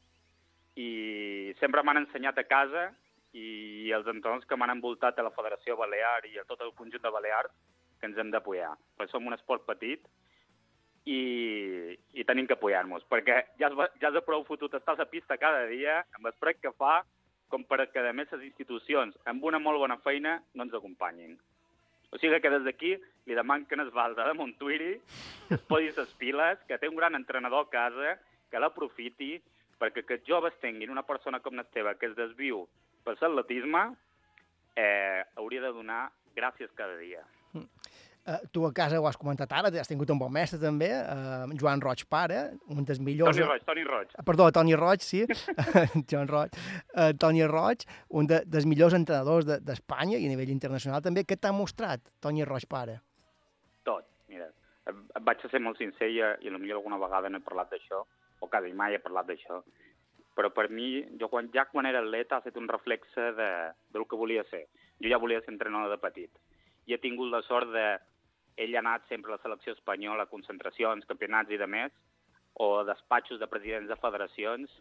S12: i sempre m'han ensenyat a casa i els entrenadors que m'han envoltat a la Federació Balear i a tot el conjunt de Balears que ens hem d'apoyar. Perquè som un esport petit i, i tenim que apoyar-nos, perquè ja és, ja és de prou fotut estar a la pista cada dia amb el que fa com per que, a més, les institucions amb una molt bona feina no ens acompanyin. O sigui que des d'aquí li deman que no es valda de Montuiri, que es posi les piles, que té un gran entrenador a casa, que l'aprofiti, perquè que els joves tinguin una persona com l'Esteve que es desviu per l'atletisme, eh, hauria de donar gràcies cada dia.
S3: Uh, tu a casa ho has comentat ara, has tingut un bon mestre també, uh, Joan Roig pare, un dels millors...
S12: Toni Roig, Toni Roig.
S3: Ah, Perdó, Toni Roig, sí, Joan Roig. Uh, Toni Roig, un de, dels millors entrenadors de- d'Espanya de, i a nivell internacional també. Què t'ha mostrat, Toni Roig pare?
S12: Tot, mira. Vaig a ser molt sincer i, i potser alguna vegada no he parlat d'això, o quasi mai he parlat d'això. Però per mi, jo quan, ja quan era atleta ha estat un reflexe de, del que volia ser. Jo ja volia ser entrenador de petit. I he tingut la sort de... Ell ha anat sempre a la selecció espanyola, a concentracions, campionats i de més, o despatxos de presidents de federacions,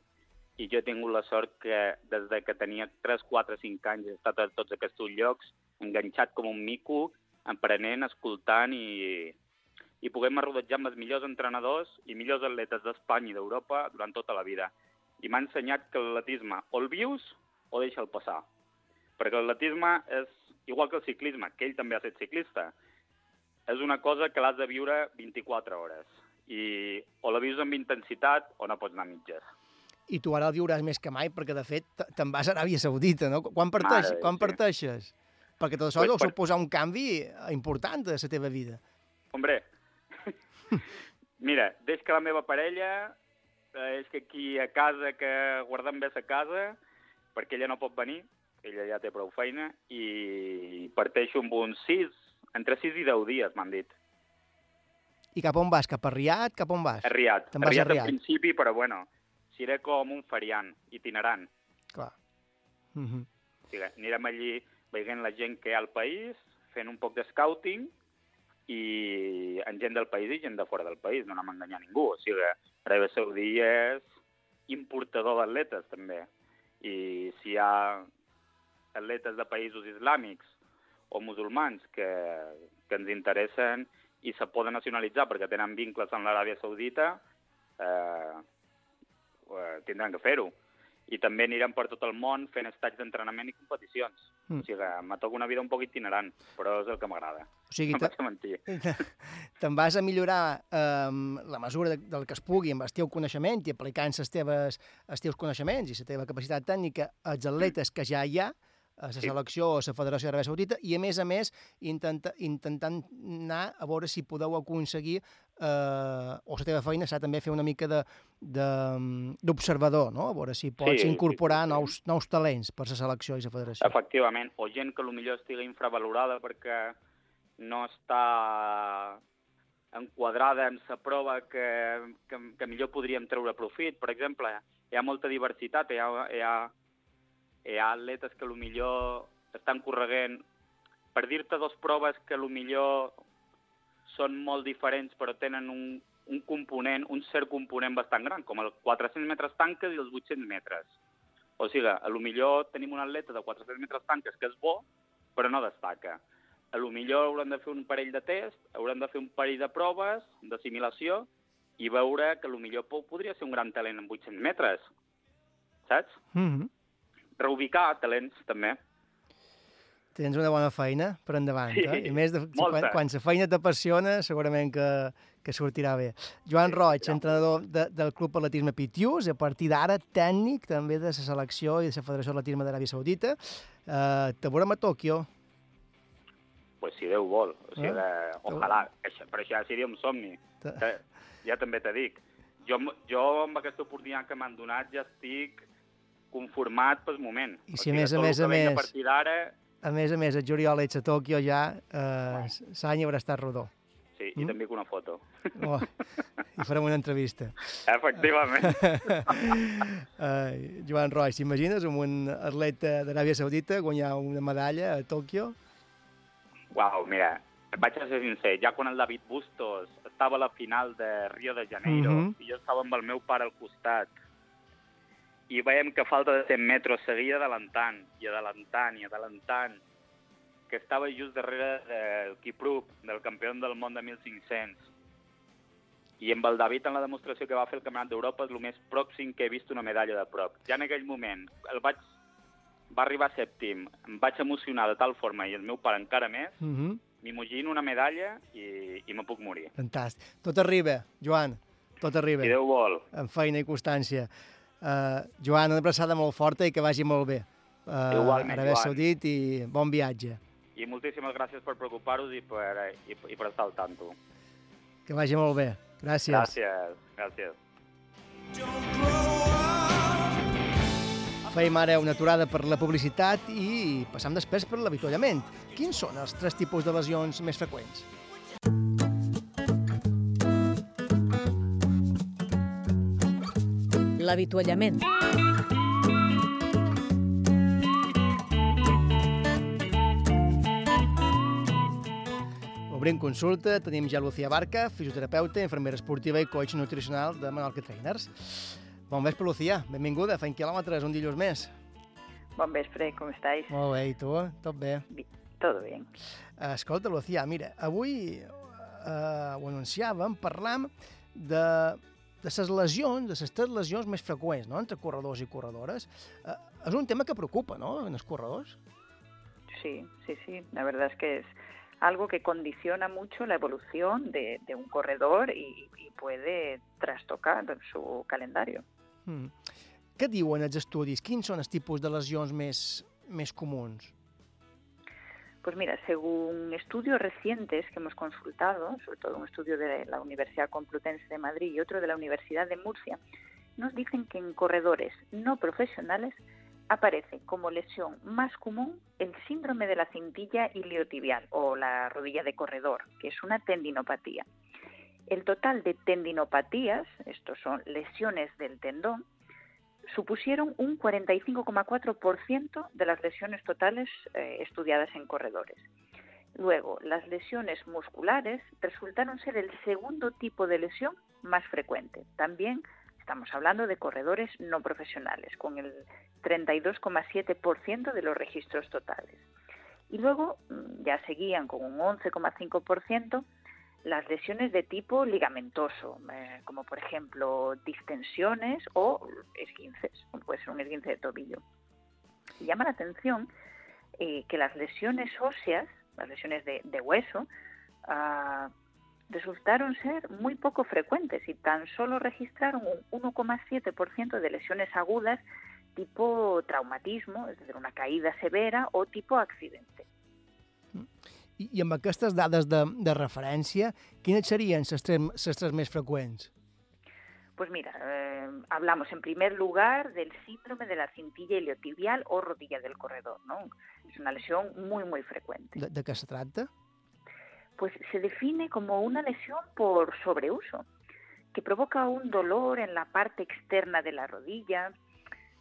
S12: i jo he tingut la sort que des de que tenia 3, 4, 5 anys he estat a tots aquests llocs, enganxat com un mico, aprenent, escoltant i, i puguem rodejar amb els millors entrenadors i millors atletes d'Espanya i d'Europa durant tota la vida. I m'ha ensenyat que l'atletisme o el vius o deixa'l passar. Perquè l'atletisme és igual que el ciclisme, que ell també ha estat ciclista. És una cosa que l'has de viure 24 hores. I o la vius amb intensitat o no pots anar mitges.
S3: I tu ara el viuràs més que mai, perquè de fet te- te'n vas a Aràbia Saudita, no? Quan, parteix,
S12: Mare
S3: quan
S12: sí.
S3: parteixes? Perquè tot això
S12: Pues
S3: deu
S12: per-
S3: suposar un canvi important de la teva vida.
S12: Hombre, mira, des que la meva parella eh, és que aquí a casa, que guardem bé la casa, perquè ella no pot venir, ella ja té prou feina, i parteixo amb uns 6, entre 6 i 10 dies, m'han dit.
S3: I cap on vas? Cap a Riad? Cap on vas?
S12: A Riad.
S3: Te'n
S12: A
S3: vas a
S12: en
S3: Riad.
S12: principi, però bueno, seré com un feriant, itinerant.
S3: Clar. Mm -hmm.
S12: O sigui, anirem allí veient la gent que hi ha al país, fent un poc de scouting, i en gent del país i gent de fora del país, no anem a enganyar ningú. O sigui, Aràbia Saudí és importador d'atletes, també. I si hi ha atletes de països islàmics o musulmans que, que ens interessen i se poden nacionalitzar perquè tenen vincles amb l'Aràbia Saudita, eh, eh, tindran que fer-ho. I també anirem per tot el món fent estats d'entrenament i competicions.
S3: Mm.
S12: O sigui, me toca una vida un poc itinerant, però és el que m'agrada.
S3: O sigui,
S12: no
S3: te'n vas a millorar eh, la mesura de, del que es pugui amb el teu coneixement i aplicant les teves, els teus coneixements i la teva capacitat tècnica als atletes que ja hi ha, a la selecció o a la Federació d'Aràbia Saudita, i a més a més intenta, intentant anar a veure si podeu aconseguir eh, o la teva feina serà també fer una mica de- d'observador, no? a veure si pots
S12: Sí, sí,
S3: incorporar
S12: sí, sí.
S3: Nous, nous talents per la selecció i la federació.
S12: Efectivament, o gent que millor estigui infravalorada perquè no està enquadrada en la prova que, que, que millor podríem treure profit. Per exemple, hi ha molta diversitat, hi ha, hi ha, hi ha atletes que millor estan correguent per dir-te dos proves que millor són molt diferents però tenen un, un component, un cert component bastant gran, com els 400 metres tanques i els 800 metres. O sigui, a lo millor tenim un atleta de 400 metres tanques que és bo, però no destaca. A lo millor haurem de fer un parell de test, haurem de fer un parell de proves, d'assimilació, i veure que a lo millor po- podria ser un gran talent en 800 metres. Saps?
S3: Mm -hmm.
S12: Reubicar talents, també.
S3: Tens una bona feina per endavant,
S12: Sí,
S3: eh? I més, de, quan,
S12: molta.
S3: quan la feina t'apassiona, segurament que, que sortirà bé. Joan Roig, entrenador de, del Club Atletisme Pitius, a partir d'ara tècnic també de la selecció i de la Federació d'Atletisme d'Aràbia Saudita. Uh, te veurem a Tòquio.
S12: pues si Déu vol. O sigui,
S3: Eh?
S12: eh? ojalà. Però això ja seria un somni.
S3: Ta-
S12: Eh, ja també t'he dic. Jo, jo amb aquesta oportunitat que m'han donat ja estic conformat pel moment.
S3: I si
S12: o
S3: a més a més a més-
S12: A partir d'ara,
S3: A més a més, el juliol ets a Tòquio ja, uh, l'any haurà estat rodó.
S12: sí, i
S3: Mm.
S12: també una foto.
S3: Oh, I farem una entrevista.
S12: Efectivament.
S3: uh, Joan Roig, t'imagines amb un atleta d'Aràbia Saudita guanyar una medalla a Tòquio?
S12: Uau, mira, vaig a ser sincer, ja quan el David Bustos estava a la final de Rio de Janeiro
S3: Mhm.
S12: i jo estava amb el meu pare al costat i veiem que a falta de 100 metres seguia adelantant i adelantant i adelantant que estava just darrere del Kiprup, del campió del món de 1500 i amb el David en la demostració que va fer el Campionat d'Europa és el més pròxim que he vist una medalla de prop. Ja en aquell moment el vaig va arribar sèptim, em vaig emocionar de tal forma i el meu pare encara més,
S3: Uh -huh.
S12: m'imagino una medalla i, i me puc morir.
S3: Fantàstic. Tot arriba, Joan, tot arriba.
S12: Si Déu vol.
S3: Amb feina i constància. Uh, Joan, una abraçada molt forta i que vagi molt bé. Uh,
S12: Igualment,
S3: Aràbia
S12: Joan.
S3: Saudit i bon viatge.
S12: I moltíssimes gràcies per preocupar-vos i per, i, i per estar al tanto.
S3: Que vagi molt bé. Gràcies.
S12: Gràcies, gràcies.
S3: Fèiem ara una aturada per la publicitat i passam després per l'avituallament. Quins són els tres tipus de lesions més freqüents?
S13: L'avituallament.
S3: Obrim consulta, tenim ja Lucía Barca, fisioterapeuta, infermera esportiva i coach nutricional de Menorca Trainers. Bon vespre, Lucía. Benvinguda. Fent quilòmetres un dilluns més.
S14: Bon vespre, com estàs?
S3: Molt bé, i tu? Tot bé?
S14: Todo bien.
S3: Escolta, Lucía, mira, avui eh, ho anunciàvem, parlam de, de les lesions, de les tres lesions més freqüents, no?, entre corredors i corredores. Eh, és un tema que preocupa, no?, en els corredors.
S14: Sí, sí, sí. La verdad es que es algo que condiciona mucho la evolución de, de un corredor y, y puede trastocar su calendario.
S3: Mm. Què diuen els estudis? Quins són els tipus de lesions més, més comuns?
S14: Pues mira, según estudios recientes que hemos consultado, sobre todo un estudio de la Universidad Complutense de Madrid y otro de la Universidad de Murcia, nos dicen que en corredores no profesionales aparece como lesión más común el síndrome de la cintilla iliotibial o la rodilla de corredor, que es una tendinopatía. El total de tendinopatías, estos son lesiones del tendón, supusieron un 45,4% de las lesiones totales eh, estudiadas en corredores. Luego, las lesiones musculares resultaron ser el segundo tipo de lesión más frecuente. También estamos hablando de corredores no profesionales, con el 32,7% de los registros totales. Y luego mm, ya seguían con un 11,5% las lesiones de tipo ligamentoso, eh, como por ejemplo distensiones o esguinces, puede ser un esguince de tobillo. Y llama la atención eh, que las lesiones óseas, las lesiones de, de hueso, ah, resultaron ser muy poco frecuentes y tan solo registraron un 1,7% de lesiones agudas tipo traumatismo, es decir, una caída severa o tipo accidente.
S3: I, i amb aquestes dades de, de referència, quines serien les tres, més freqüents?
S14: Pues mira, eh, hablamos en primer lugar del síndrome de la cintilla iliotibial o rodilla del corredor, ¿no? Es una lesión muy, muy frecuente.
S3: De, de què se tracta?
S14: Pues se define como una lesión por sobreuso, que provoca un dolor en la parte externa de la rodilla.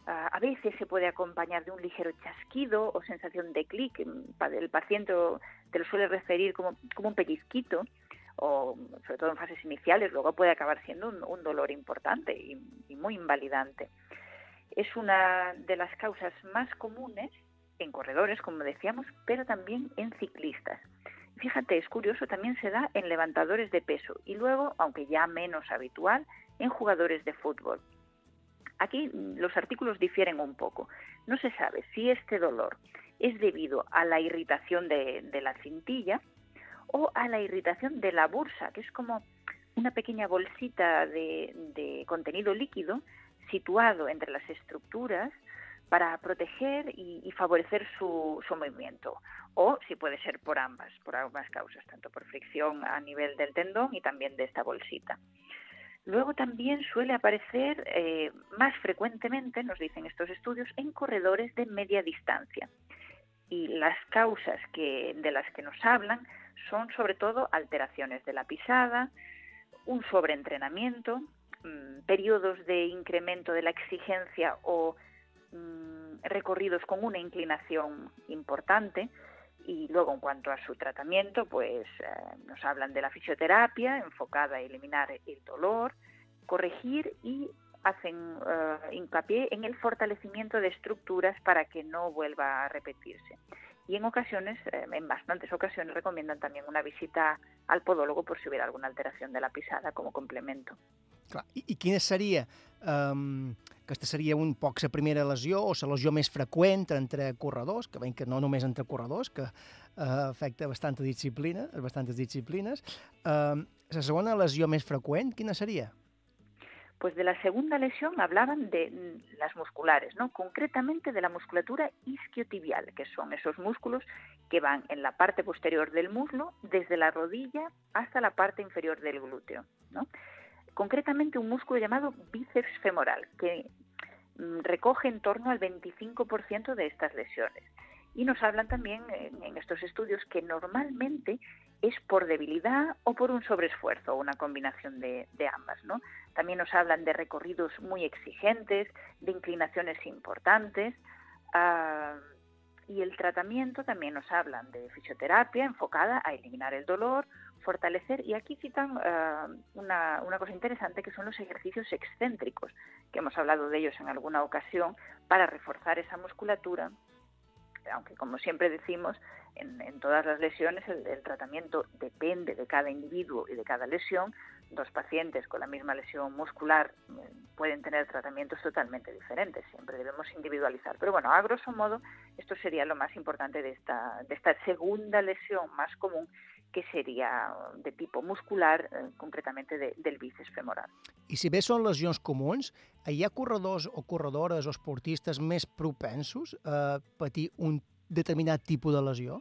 S14: Ah, a veces se puede acompañar de un ligero chasquido o sensación de clic. El paciente te lo suele referir como, como un pellizquito o sobre todo en fases iniciales, luego puede acabar siendo un, dolor importante y, y, muy invalidante. Es una de las causas más comunes en corredores, como decíamos, pero también en ciclistas. Fíjate, es curioso, también se da en levantadores de peso y luego, aunque ya menos habitual, en jugadores de fútbol. Aquí los artículos difieren un poco. No se sabe si este dolor es debido a la irritación de, la cintilla o a la irritación de la bursa, que es como una pequeña bolsita de, contenido líquido situado entre las estructuras para proteger y, y favorecer su, su movimiento. O si puede ser por ambas, por ambas causas, tanto por fricción a nivel del tendón y también de esta bolsita. Luego también suele aparecer eh, más frecuentemente, nos dicen estos estudios, en corredores de media distancia. Y las causas de las que nos hablan son sobre todo alteraciones de la pisada, un sobreentrenamiento, mm, periodos de incremento de la exigencia o mm, recorridos con una inclinación importante. Y luego, en cuanto a su tratamiento, pues eh, nos hablan de la fisioterapia enfocada a eliminar el dolor, corregir y hacen eh, hincapié en el fortalecimiento de estructuras para que no vuelva a repetirse. Y en ocasiones, eh, en bastantes ocasiones, recomiendan también una visita al podólogo por si hubiera alguna alteración de la pisada como complemento.
S3: Clar. I, I quina seria, um, aquesta seria un poc la primera lesió o la lesió més freqüent entre corredors, que veiem que no només entre corredors, que uh, afecta bastanta disciplina, bastantes disciplines. Um, la segona lesió més freqüent, quina seria?
S14: Pues de la segunda lesión hablaban de mm, las musculares, ¿no? Concretamente de la musculatura isquiotibial, que son esos músculos que van en la parte posterior del muslo, desde la rodilla hasta la parte inferior del glúteo, ¿no? Concretamente un músculo llamado bíceps femoral, que mm, recoge en torno al 25% de estas lesiones. Y nos hablan también en, estos estudios que normalmente es por debilidad o por un sobreesfuerzo, una combinación de, de ambas. ¿no? También nos hablan de recorridos muy exigentes, de inclinaciones importantes. ah, y el tratamiento también nos hablan de fisioterapia enfocada a eliminar el dolor, fortalecer, y aquí citan ah, una, cosa interesante que son los ejercicios excéntricos, que hemos hablado de ellos en alguna ocasión, para reforzar esa musculatura aunque como siempre decimos, en, en todas las lesiones el, el, tratamiento depende de cada individuo y de cada lesión. Dos pacientes con la misma lesión muscular eh, pueden tener tratamientos totalmente diferentes, siempre debemos individualizar. Pero bueno, a grosso modo, esto sería lo más importante de esta, de esta segunda lesión más común, que seria de tipus muscular, eh, concretamente de, del bíceps femoral.
S3: I si bé són lesions comuns, hi ha corredors o corredores o esportistes més propensos a patir un determinat tipus de lesió?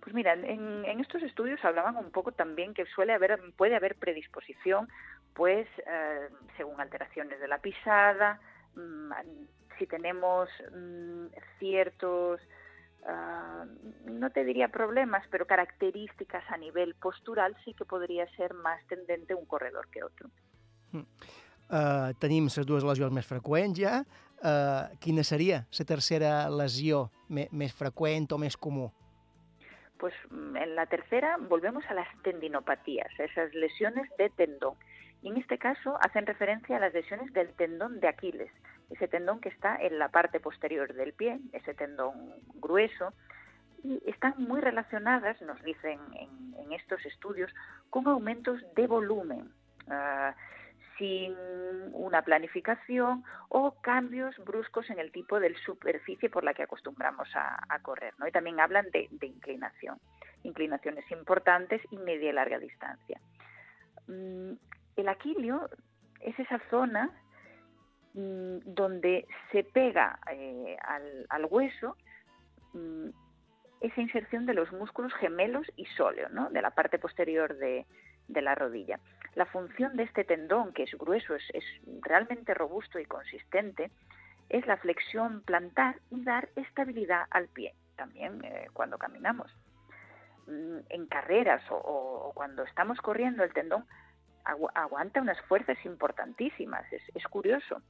S14: Pues mira, en, en, estos estudios hablaban un poco también que suele haber, puede haber predisposición, pues eh, según alteraciones de la pisada, mmm, si tenemos mmm, ciertos, uh, no te diría problemas, pero características a nivel postural, sí que podría ser más tendente un corredor que otro.
S3: Uh, tenim les dues lesions més freqüents ja. Uh, quina seria la tercera lesió més freqüent o més comú?
S14: Pues en la tercera volvemos a las tendinopatías, esas lesiones de tendón. Y en este caso hacen referencia a las lesiones del tendón de Aquiles, ese tendón que está en la parte posterior del pie, ese tendón grueso, y están muy relacionadas, nos dicen en, estos estudios, con aumentos de volumen. Uh, sin una planificación o cambios bruscos en el tipo de superficie por la que acostumbramos a, a correr. ¿no? Y también hablan de, de, inclinación, inclinaciones importantes y media y larga distancia. Mm, el aquilio es esa zona mm, donde se pega eh, al, al, hueso mm, esa inserción de los músculos gemelos y sóleo, ¿no? de la parte posterior de, la rodilla. La función de este tendón, que es grueso, es, realmente robusto y consistente, es la flexión plantar y dar estabilidad al pie, también eh, cuando caminamos. Mm, en carreras o, cuando estamos corriendo, el tendón agu aguanta unas fuerzas importantísimas, es curioso.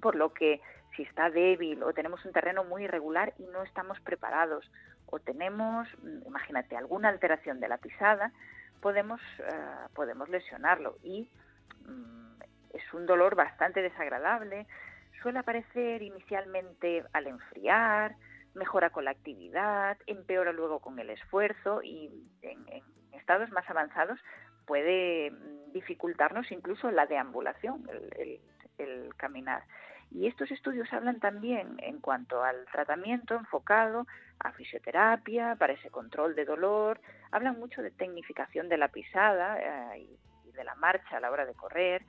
S14: Por lo que si está débil o tenemos un terreno muy irregular y no estamos preparados o tenemos, mm, imagínate, alguna alteración de la pisada, podemos, uh, podemos lesionarlo y um, es un dolor bastante desagradable. Suele aparecer inicialmente al enfriar, mejora con la actividad, empeora luego con el esfuerzo y en, en estados más avanzados puede mm, dificultarnos incluso la deambulación, el, el, el caminar. Y estos estudios hablan también en cuanto al tratamiento enfocado a fisioterapia, para ese control de dolor, hablan mucho de tecnificación de la pisada eh, y, de la marcha a la hora de correr,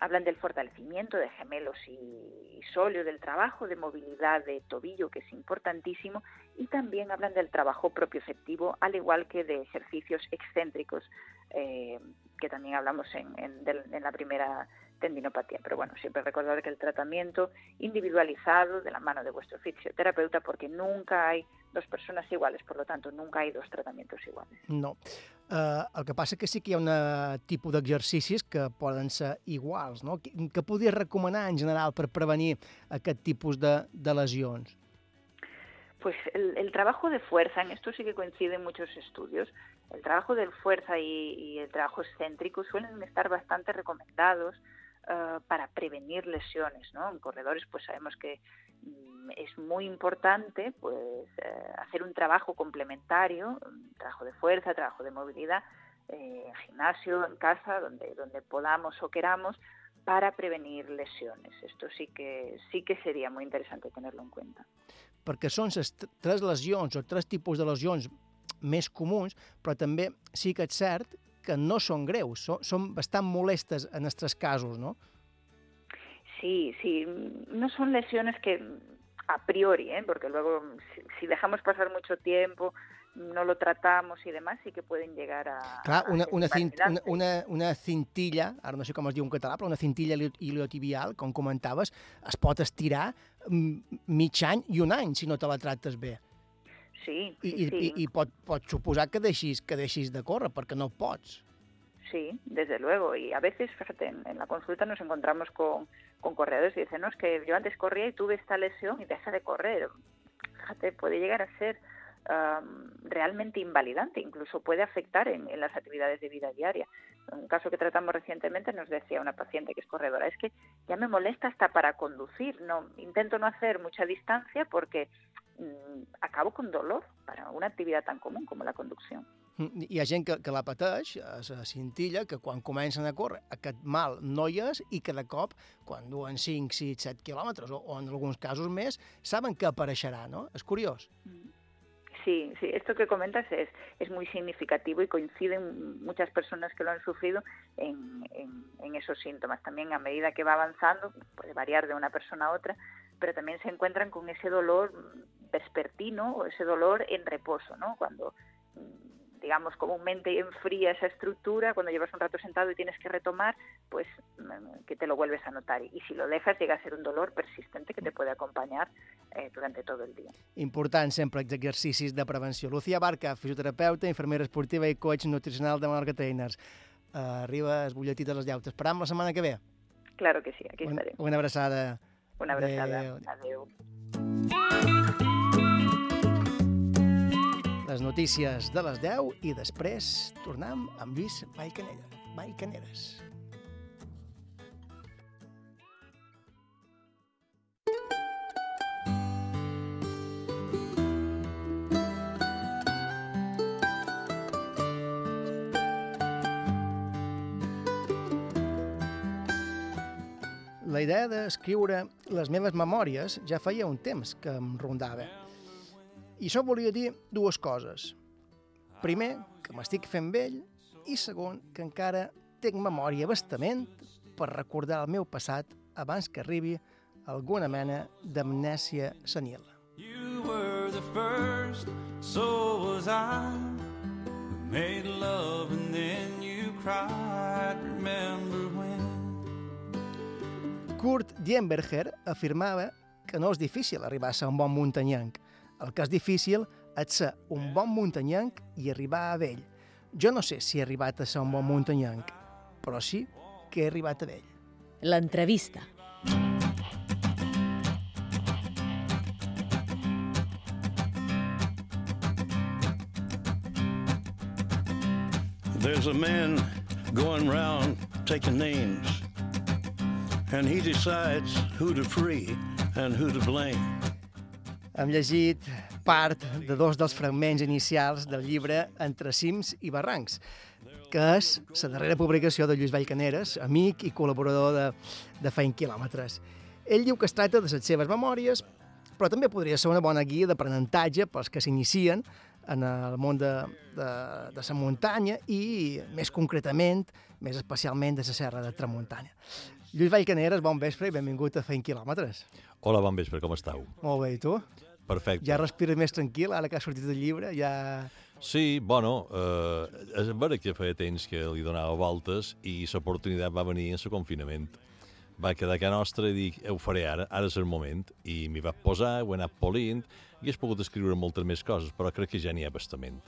S14: hablan del fortalecimiento de gemelos y, sóleo, del trabajo de movilidad de tobillo, que es importantísimo, y también hablan del trabajo propioceptivo, al igual que de ejercicios excéntricos, eh, que también hablamos en, en, del- en la primera tendinopatía. Pero bueno, siempre recordar que el tratamiento individualizado de la mano de vuestro fisioterapeuta, porque nunca hay dos personas iguales, por lo tanto, nunca hay dos tratamientos iguales.
S3: No. Uh, el que passa que sí que hi ha un tipus d'exercicis que poden ser iguals, no? Que, que podries recomanar en general per prevenir aquest tipus de, de lesions?
S14: Pues el, el trabajo de fuerza, en esto sí que coinciden muchos estudios, el trabajo de fuerza y, y el trabajo excéntrico suelen estar bastante recomendados eh, para prevenir lesiones, ¿no? En corredores pues sabemos que mm, es muy importante pues eh, hacer un trabajo complementario, trabajo de fuerza, trabajo de movilidad, eh, gimnasio, en casa, donde, donde podamos o queramos, para prevenir lesiones. Esto sí que sí que sería muy interesante tenerlo en cuenta.
S3: Perquè són les tres lesions o tres tipus de lesions més comuns, però també sí que és cert que no són greus, són, són bastant molestes en aquests casos, no?
S14: Sí, sí, no son lesiones que a priori, ¿eh? porque luego si, dejamos pasar mucho tiempo, no lo tratamos y demás, sí que pueden llegar a...
S3: Clar,
S14: a
S3: una,
S14: ser
S3: una, cint, una, una, una cintilla, ara no sé com es diu en català, però una cintilla ilio- iliotibial, com comentaves, es pot estirar mig any i un any si no te la tractes bé.
S14: Sí, sí,
S3: i,
S14: sí.
S3: i, i pot, pot suposar que deixis, que deixis de córrer, perquè no pots.
S14: Sí, desde luego. Y a veces, fíjate, en, en la consulta nos encontramos con, con corredores y dicen, no, es que yo antes corría y tuve esta lesión y deja de correr. Fíjate, puede llegar a ser am, realmente invalidante, incluso puede afectar en, en las actividades de vida diaria. Un caso que tratamos recientemente nos decía una paciente que es corredora, es que ya me molesta hasta para conducir, no intento no hacer mucha distancia porque acabo con dolor para una actividad tan común como la conducción.
S3: Mm, Hi ha gent que, que la pateix, la cintilla, que quan comencen a córrer aquest mal no hi és i que de cop, quan duen 5, 6, 7 quilòmetres o, o en alguns casos més, saben que apareixerà, no? És curiós.
S14: Sí, sí, esto que comentas es, es muy significativo y coinciden muchas personas que lo han sufrido en, en, en esos síntomas. También a medida que va avanzando, puede variar de una persona a otra, pero también se encuentran con ese dolor vespertino o ese dolor en reposo, ¿no? Cuando, mm, digamos, comúnmente enfría esa estructura, cuando llevas un rato sentado y tienes que retomar, pues mm, que te lo vuelves a notar. Y si lo dejas, llega a ser un dolor persistente que te puede acompañar eh, durante todo el día.
S3: Important sempre els exercicis de prevenció. Lucía Barca, fisioterapeuta, infermera esportiva i coach nutricional de Menorca Trainers. Uh, arriba el butlletí de les llautes. Esperam la setmana que ve.
S14: Claro que sí, aquí
S3: Una,
S14: estaré.
S3: una abraçada.
S14: Una abraçada.
S3: Adéu.
S14: Adéu.
S3: Les notícies de les 10 i després tornem amb Lluís Vallcanella. Vallcaneres. La idea d'escriure les meves memòries ja feia un temps que em rondava. I això volia dir dues coses. Primer, que m'estic fent vell, i segon, que encara tinc memòria bastament per recordar el meu passat abans que arribi alguna mena d'amnèsia senil.
S6: You were the first, so was I. Made love and then you cried. Remember?
S3: Kurt Dienberger afirmava que no és difícil arribar a ser un bon muntanyenc. El que és difícil és ser un bon muntanyenc i arribar a vell. Jo no sé si he arribat a ser un bon muntanyenc, però sí que he arribat a vell.
S1: L'entrevista.
S13: There's a man going round taking names, and he decides who to free and who to blame.
S3: Hem llegit part de dos dels fragments inicials del llibre Entre cims i barrancs, que és la darrera publicació de Lluís Vallcaneres, amic i col·laborador de, de Feint Quilòmetres. Ell diu que es tracta de les seves memòries, però també podria ser una bona guia d'aprenentatge pels que s'inicien en el món de, de, de la muntanya i, més concretament, més especialment de la serra de Tramuntanya. Lluís Vallcaneres, bon vespre i benvingut a Feint Quilòmetres.
S15: Hola, bon vespre, com estàu?
S3: Molt bé, i tu?
S15: Perfecte.
S3: Ja respires més tranquil, ara que ha sortit el llibre, ja...
S15: Sí, bueno, eh, és vera que feia temps que li donava voltes i l'oportunitat va venir en el confinament. Va quedar a casa nostra i dic, ho faré ara, ara és el moment. I m'hi va posar, ho he anat polint, i he pogut escriure moltes més coses, però crec que ja n'hi ha bastament.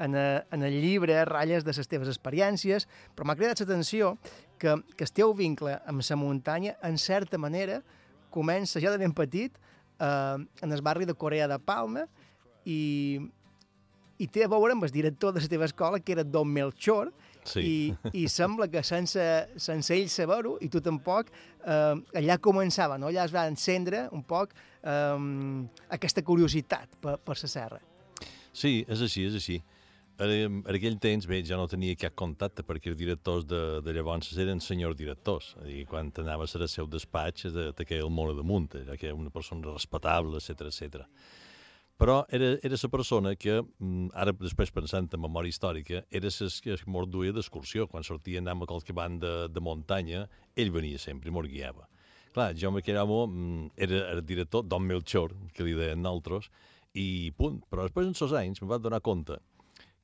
S3: En, a, en el llibre ratlles de les teves experiències, però m'ha cridat l'atenció que, que el teu vincle amb la muntanya, en certa manera, comença ja de ben petit eh, en el barri de Corea de Palma i, i té a veure amb el director de la teva escola, que era Don Melchor,
S15: Sí.
S3: i, i sembla que sense, sense ell saber-ho, i tu tampoc, eh, allà començava, no? allà es va encendre un poc eh, aquesta curiositat per, per la serra.
S15: Sí, és així, és així. En aquell temps, bé, jo no tenia cap contacte perquè els directors de, de llavors eren senyors directors. És a dir, quan anaves al seu despatx de, de que el món damunt, era que era una persona respectable, etc etc. Però era, era la persona que, mm, ara després pensant en memòria històrica, era la que es mos duia d'excursió. Quan sortia anàvem a qualque banda de, de muntanya, ell venia sempre i mos guiava. Clar, jo aquell home mm, era el director Don Melchor, que li deien nosaltres, i punt. Però després, en els anys, em vaig donar compte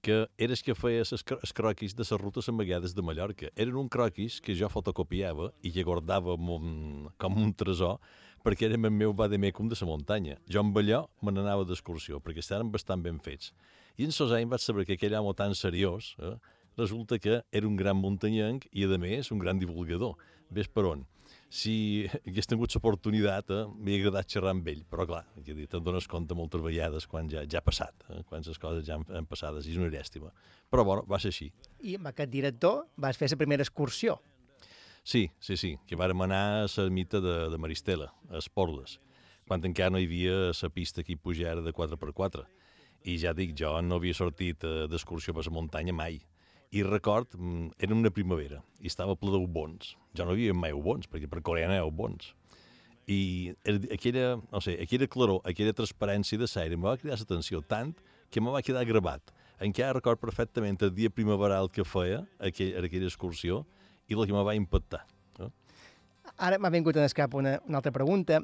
S15: que era el que feia els croquis de les rutes amagades de Mallorca. Eren un croquis que jo fotocopiava i que guardava com, com un tresor perquè era el meu vademecum de la muntanya. Jo amb allò me n'anava d'excursió, perquè estaven bastant ben fets. I en sos anys vaig saber que aquell home tan seriós eh, resulta que era un gran muntanyenc i, a més, un gran divulgador. Ves per on. Si hagués tingut l'oportunitat, eh, m'hauria agradat xerrar amb ell, però clar, que dir, te'n dones compte moltes vegades quan ja, ja ha passat, eh, quan les coses ja han, han passades, i és una llàstima. Però bueno, va ser així.
S3: I amb aquest director vas fer la primera excursió.
S15: Sí, sí, sí, que vàrem anar a l'ermita de, de Maristela, a Esporles, quan encara no hi havia la pista que hi pujara de 4x4. I ja dic, jo no havia sortit eh, d'excursió per la muntanya mai. I record, mm, era una primavera, i estava ple d'ubons. Jo no havia mai ubons, perquè per Corea no hi ha ubons. I aquella, no sé, aquella claror, aquella transparència de l'aire em va cridar l'atenció tant que me va quedar gravat. Encara record perfectament el dia primaveral que feia aquell, aquella excursió i el que me va impactar. No?
S3: Ara m'ha vingut en el cap una, una altra pregunta.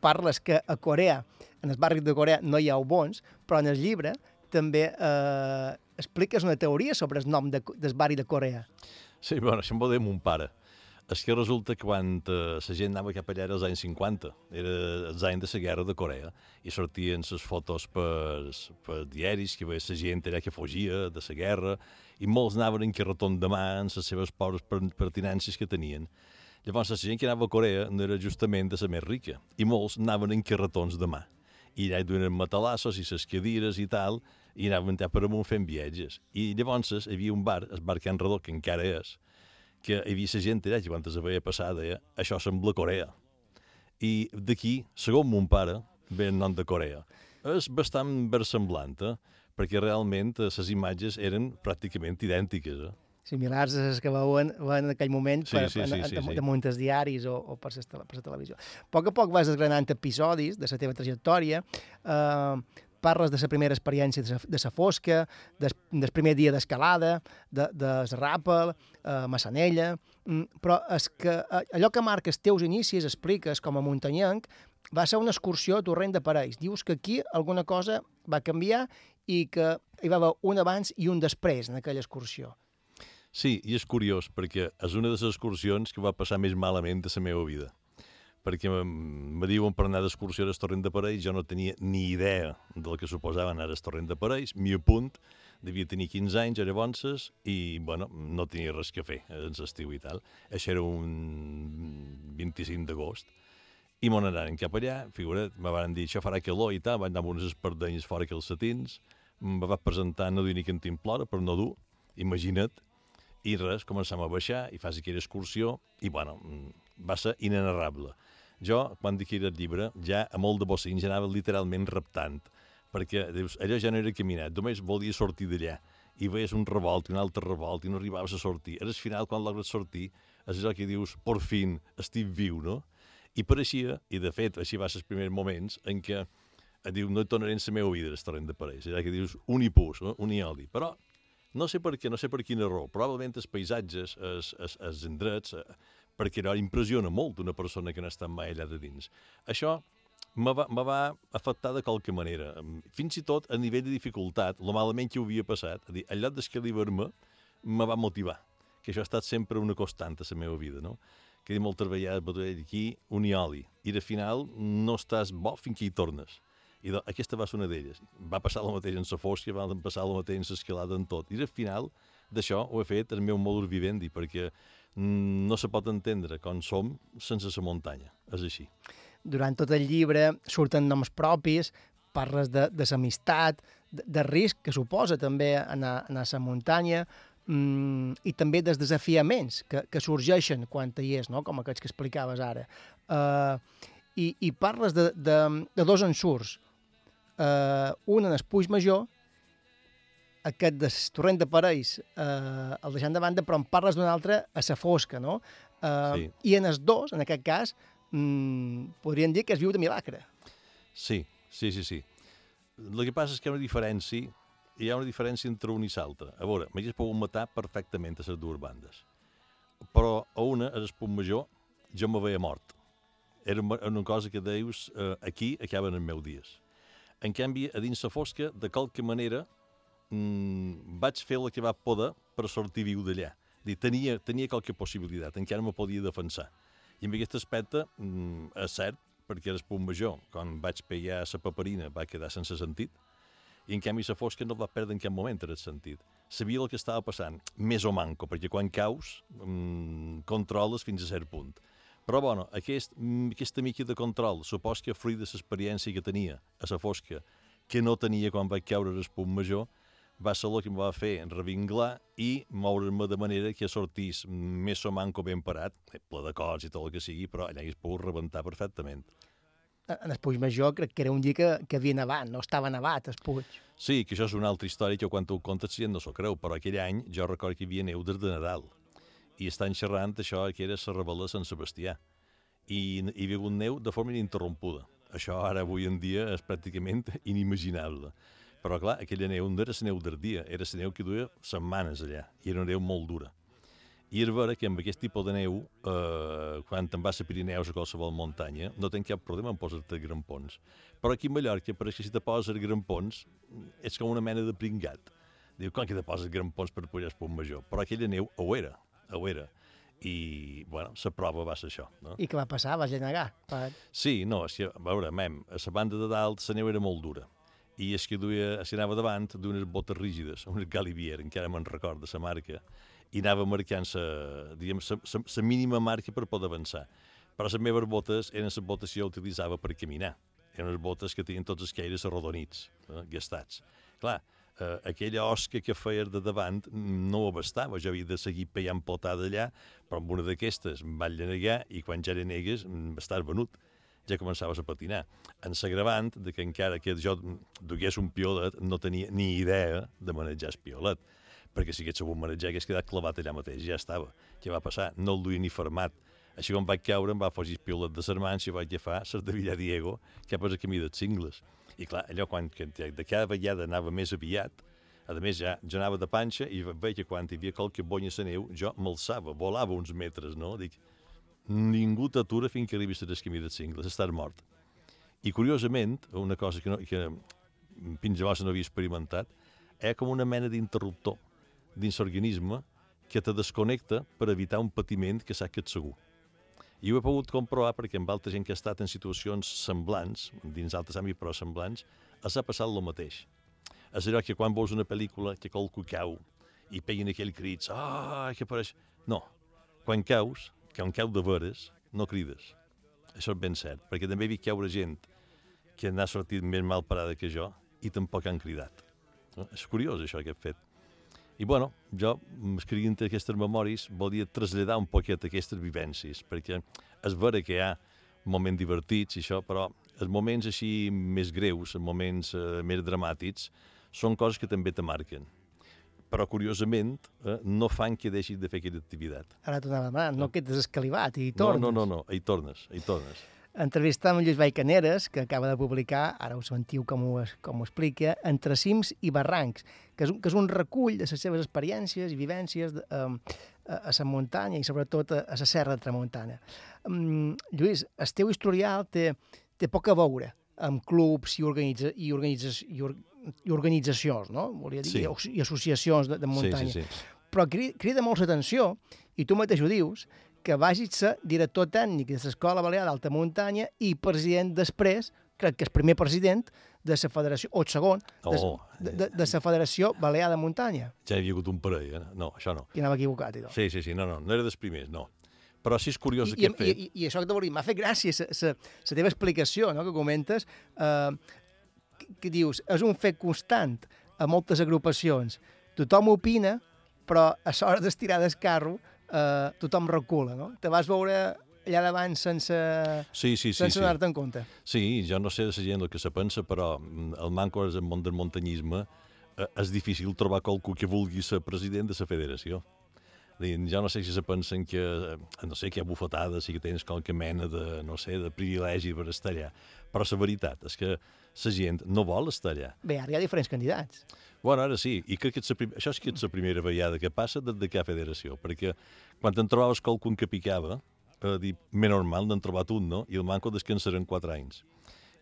S3: Parles que a Corea, en els barris de Corea, no hi ha bons, però en el llibre també eh, expliques una teoria sobre el nom de, del barri de Corea.
S15: Sí, bueno, això em va dir mon pare. És que resulta que quan eh, la gent anava cap allà era als anys 50, era els anys de la guerra de Corea, i sortien les fotos per, per diaris, que veia la gent allà que fugia de la guerra, i molts anaven en carreton de mà en les seves pobres per- pertinències que tenien. Llavors, la gent que anava a Corea no era justament de la més rica, i molts anaven en carretons de mà. I allà hi duien matalassos i les cadires i tal, i anaven allà per amunt fent viatges. I llavors hi havia un bar, el bar Can Redó, que encara és, que hi havia la gent allà que quan es veia passar deia això sembla Corea. I d'aquí, segons mon pare, ve el nom de Corea. És bastant versemblant, eh? perquè realment eh, les imatges eren pràcticament idèntiques. Eh?
S3: Similars a les que veuen, veuen en aquell moment
S15: Sí,
S3: per,
S15: sí, sí,
S3: en,
S15: sí,
S3: en,
S15: sí.
S3: damunt els diaris o, o per, la, per la televisió. A poc a poc vas desgranant episodis de la teva trajectòria, eh, parles de la primera experiència de la, fosca, des, del primer dia d'escalada, de, de ràpel, eh, Massanella, mm, però és que eh, allò que marca els teus inicis, expliques com a muntanyenc, va ser una excursió a Torrent de Parells. Dius que aquí alguna cosa va canviar i que hi va haver un abans i un després en aquella excursió.
S15: Sí, i és curiós, perquè és una de les excursions que va passar més malament de la meva vida. Perquè me diuen per anar d'excursió al Torrent de Parells, jo no tenia ni idea del que suposava anar al Torrent de Parells, m'hi apunt, devia tenir 15 anys, era bonses, i, bueno, no tenia res que fer en l'estiu i tal. Això era un 25 d'agost. I m'on anaren cap allà, figura't, me van dir, això farà calor i tal, vaig anar amb unes espardenyes fora que els satins, me va presentar, no dir ni cantimplora, per no dur, imagina't, i res, començam a baixar i fas aquella excursió i, bueno, va ser inenarrable. Jo, quan dic el llibre, ja a molt de bocins ja anava literalment reptant, perquè dius, allò ja no era caminat, només volia sortir d'allà i veies un revolt i un altre revolt i no arribaves a sortir. Al final, quan logres sortir, és allò que dius, por fin, estic viu, no? I pareixia, i de fet, així va ser els primers moments, en què et diu, no et tornaré en la meva vida el torrent de pareix. Allà que dius, un i pus, no? un i oli. Però no sé per què, no sé per quina raó. Probablement els paisatges, els, els, els indrets, eh, perquè allò impressiona molt una persona que no està mai allà de dins. Això me va, me va afectar de qualque manera. Fins i tot a nivell de dificultat, lo malament que ho havia passat, a dir, al lloc d'escalivar-me, me va motivar, que això ha estat sempre una constant a la meva vida, no? Que dit moltes vegades, però aquí, un i oli. I al final no estàs bo fins que hi tornes. I de, aquesta va ser una d'elles. Va passar el mateix en la fòssia, va passar el mateix en l'escalada, en tot. I al final d'això ho he fet el meu modus vivendi, perquè no se pot entendre com som sense la muntanya. És així.
S3: Durant tot el llibre surten noms propis, parles de, de l'amistat, de, de risc que suposa també anar, anar a la muntanya, mm, i també dels desafiaments que, que sorgeixen quan hi és, no? com aquests que explicaves ara. Uh, i, I parles de, de, de dos ensurts, uh, un en el Puig Major, aquest del torrent de Parells eh, el deixant de banda, però en parles d'un altre a la fosca, no? Eh,
S15: Sí.
S3: I en els dos, en aquest cas, mm, podríem dir que es viu de milagre.
S15: Sí, sí, sí, sí. El que passa és que hi ha una diferència, hi ha una diferència entre un i l'altre. A veure, m'hagués pogut matar perfectament a les dues bandes. Però a una, a l'Esput Major, jo me veia mort. Era una cosa que dius, eh, aquí acaben els meus dies. En canvi, a dins la fosca, de qualque manera, mm, vaig fer el que va poder per sortir viu d'allà. Tenia, tenia qualque possibilitat, encara me podia defensar. I en aquest aspecte, mm, és cert, perquè era el punt major, quan vaig pegar la paperina va quedar sense sentit, i en canvi la fosca no va perdre en cap moment el sentit. Sabia el que estava passant, més o manco, perquè quan caus mm, controles fins a cert punt. Però, bueno, aquest, mm, aquesta mica de control, supos que fruit de l'experiència que tenia a la fosca, que no tenia quan vaig caure el punt major, va ser el que em va fer revinglar i moure's-me de manera que sortís més o manco ben parat, ple de cors i tot el que sigui, però allà hagués pogut rebentar perfectament.
S3: En el Puig Major crec que era un dia que, que havia nevat, no estava nevat el Puig.
S15: Sí, que això és una altra història que quan ho contes gent no s'ho creu, però aquell any jo recordo que hi havia neu des de Nadal i estan xerrant això que era la rebel·la de Sant Sebastià i hi havia hagut neu de forma ininterrompuda. Això ara avui en dia és pràcticament inimaginable. Però clar, aquella neu no era la neu del dia, era la neu que duia setmanes allà i era una neu molt dura. I és vera que amb aquest tipus de neu, eh, quan te'n vas a Pirineus o qualsevol muntanya, no tens cap problema en posar-te grampons. Però aquí a Mallorca, pareix que si te poses grampons, és com una mena de pringat. Diu, com que te poses grampons per pujar al punt major? Però aquella neu ho era, ho era. I, bueno, la prova va ser això, no?
S3: I què va passar? Va genegar. Va...
S15: Sí, no, és que, a veure, mem, a la banda de dalt la neu era molt dura i és que duia, si anava davant d'unes botes rígides, unes Galibier, encara me'n recordo, la marca, i anava marcant la, diguem, la, la, la mínima marca per poder avançar. Però les meves botes eren les botes que jo utilitzava per caminar. Eren unes botes que tenien tots els caires arrodonits, eh, gastats. Clar, eh, aquella osca que feies de davant no ho abastava, jo havia de seguir peiant potada allà, però amb una d'aquestes em vaig llenegar i quan ja llenegues estàs venut ja començaves a patinar. En s'agravant de que encara que jo dugués un piolet, no tenia ni idea de manejar el piolet, perquè si hagués sabut manejar hagués quedat clavat allà mateix, ja estava. Què va passar? No el duia ni fermat. Així quan vaig caure em va fugir el piolet de sermans i vaig agafar ser de Villar Diego cap al camí dels cingles. I clar, allò quan de cada vegada anava més aviat, a més, ja, jo anava de panxa i veia que quan hi havia qualque bonya a la neu, jo m'alçava, volava uns metres, no? Dic, ningú t'atura fins que arribis a les camí dels cingles, estàs mort. I curiosament, una cosa que, no, que fins llavors no havia experimentat, és com una mena d'interruptor dins l'organisme que te desconnecta per evitar un patiment que saps que ets segur. I ho he pogut comprovar perquè amb altra gent que ha estat en situacions semblants, dins altres àmbits però semblants, els ha passat el mateix. És allò que quan veus una pel·lícula que qualcú cau i peguen aquell crits, ah, que apareix... No, quan caus, quan cau de veres, no crides. Això és ben cert, perquè també he vist caure gent que n'ha sortit més mal parada que jo i tampoc han cridat. No? És curiós això que he fet. I bueno, jo, escrivint aquestes memòries, volia traslladar un poquet aquestes vivències, perquè és vera que hi ha moments divertits i això, però els moments així més greus, els moments eh, més dramàtics, són coses que també te marquen. Però, curiosament, eh, no fan que deixis de fer aquella activitat.
S3: Ara t'ho anava a demanar, no quedes escalivat i hi
S15: No,
S3: tornes.
S15: no, no, no, hi tornes, hi tornes.
S3: Entrevistar amb Lluís Vallcaneres, que acaba de publicar, ara ho sentiu com ho, com ho explica, Entre cims i barrancs, que és, un, que és un recull de les seves experiències i vivències de, a, a la muntanya i sobretot a, a la serra de Tramuntana. Um, Lluís, el teu historial té, té poc a veure amb clubs i, organitza, i, organitza, i, or, i organitzacions, no? Volia dir,
S15: Sí.
S3: i, associacions de, de muntanya.
S15: Sí, sí, sí.
S3: Però crida, molt l'atenció, i tu mateix ho dius, que vagis ser director tècnic de l'Escola Balear d'Alta Muntanya i president després, crec que és primer president de la federació, o el segon, de,
S15: Oh,
S3: de, de, de la Federació Balear de Muntanya.
S15: Ja hi havia hagut un parell, eh? No, això no.
S3: I anava equivocat, i tot.
S15: Sí, sí, sí, no, no, no era dels primers, no. Però sí és curiós
S3: I,
S15: que
S3: i,
S15: fet.
S3: i, I això que t'ho volia dir, m'ha fet gràcia la teva explicació, no?, que comentes, eh, que, dius, és un fet constant a moltes agrupacions. Tothom opina, però a l'hora d'estirar del carro eh, tothom recula, no? Te vas veure allà davant sense,
S15: Sí, sí, sí.
S3: sense
S15: sí.
S3: donar-te en compte.
S15: Sí, jo no sé de la gent el que se pensa, però mm, el manco és el món del muntanyisme eh, és difícil trobar qualcú que vulgui ser president de la federació. Jo no sé si se pensen que, eh, no sé, que hi ha bufetades i que tens qualque mena de, no sé, de privilegi per estar allà. Però la veritat és que la gent no vol estar allà.
S3: Bé, ara hi ha diferents candidats.
S15: Bueno, ara sí, i crec que ets la prim... això sí que és la primera vegada que passa des de que federació, perquè quan te'n trobaves qualcun que picava, eh, dir, més normal n'han trobat un, no? I el manco descansarà en quatre anys.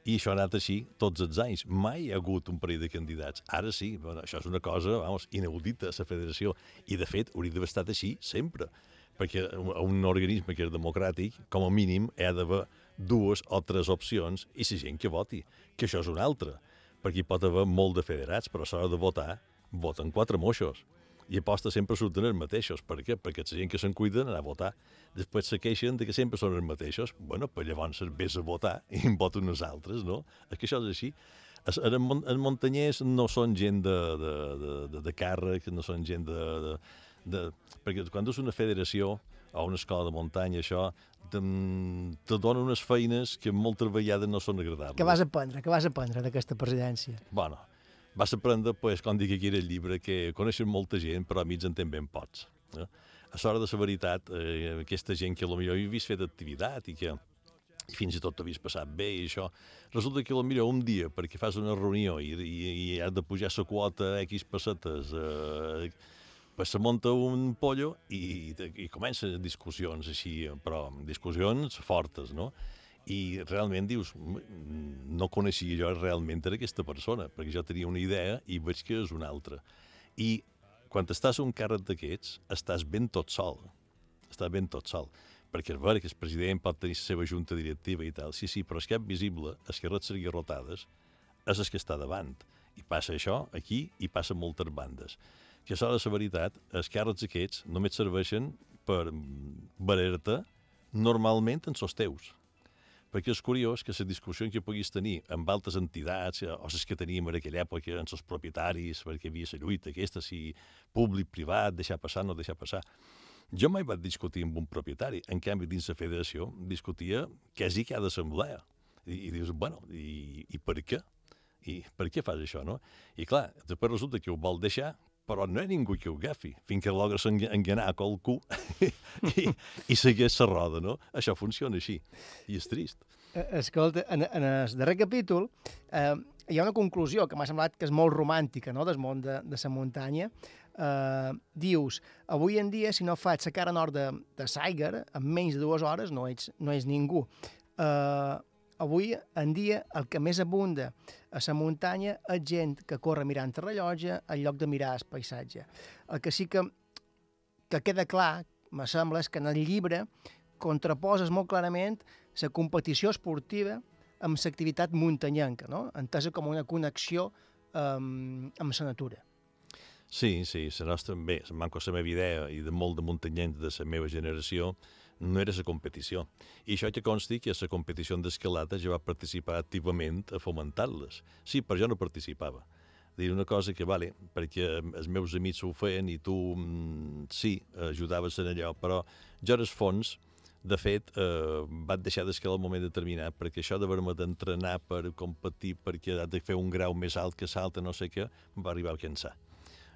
S15: I això ha anat així tots els anys. Mai hi ha hagut un parell de candidats. Ara sí, bueno, això és una cosa vamos, inaudita a la federació. I, de fet, hauria d'haver estat així sempre. Perquè un un organisme que és democràtic, com a mínim, hi ha d'haver dues o tres opcions i la gent que voti, que això és una altra. Perquè hi pot haver molt de federats, però a l'hora de votar, voten quatre moixos. I aposta sempre surten els mateixos. Per què? Perquè la gent que se'n cuida anar a votar. Després se queixen de que sempre són els mateixos. bueno, pues llavors vés a votar i en voten uns altres, no? És que això és així. Els, muntanyers no són gent de, de, de, de, de càrrec, no són gent de, de, de... Perquè quan és una federació o una escola de muntanya, això, te, te dona unes feines que moltes vegades no són agradables.
S3: Què vas aprendre? Què vas aprendre d'aquesta presidència?
S15: Bueno, vas aprendre, pues, com dic aquí en el llibre, que coneixes molta gent, però a mi ens ben pots. Eh? A l'hora de la veritat, eh, aquesta gent que potser he vist fer d'activitat i que i fins i tot t'ho havies passat bé i això, resulta que potser un dia, perquè fas una reunió i, i, i has de pujar la quota a X pessetes, eh, pues se munta un pollo i, i comencen discussions així, però discussions fortes, no? I realment dius, "Mm, no coneixia jo realment era aquesta persona, perquè jo tenia una idea i veig que és una altra. I quan estàs un càrrec d'aquests, estàs ben tot sol. Estàs ben tot sol. Perquè és vera que el president pot tenir la seva junta directiva i tal, sí, sí, però el cap visible, el que ret rotades, és el que està davant. I passa això aquí i passa moltes bandes. Que a de la veritat, els càrrecs aquests només serveixen per mm, veure-te normalment en sos teus perquè és curiós que les discussions que puguis tenir amb altres entitats, eh, o les que teníem en aquella època, amb els propietaris, perquè hi havia la lluita aquesta, si públic, privat, deixar passar, no deixar passar. Jo mai vaig discutir amb un propietari, en canvi, dins la federació, discutia quasi cada assemblea. I, i dius, bueno, i, i per què? I per què fas això, no? I clar, després resulta que ho vol deixar, però no hi ha ningú que ho agafi, fins que logres enga- enganar qualcú i, i segueix la roda, no? Això funciona així, i és trist.
S3: Eh, Escolta, en, en el darrer capítol eh, hi ha una conclusió que m'ha semblat que és molt romàntica, no?, del món de, de la muntanya. Eh, dius, avui en dia, si no faig la cara nord de, de Saiger, en menys de dues hores no ets, no ets ningú. Eh, avui en dia, el que més abunda a la muntanya és gent que corre mirant el rellotge en lloc de mirar el paisatge. El que sí que, que queda clar, me sembla, és que en el llibre contraposes molt clarament la competició esportiva amb l'activitat muntanyenca, no? entesa com una connexió um, amb la natura.
S15: Sí, sí, la nostra, bé, manco la meva idea i de molt de muntanyents de la meva generació no era la competició. I això que consti que la competició d'escalada jo va participar activament a fomentar-les. Sí, però jo no participava. Dir una cosa que, vale, perquè els meus amics ho feien i tu, mm, sí, ajudaves en allò, però jo, en el fons, De fet, eh, vaig deixar d'escalar al moment determinat, perquè això d'haver-me d'entrenar per competir, perquè ha de fer un grau més alt que salta, no sé què, va arribar a cansar.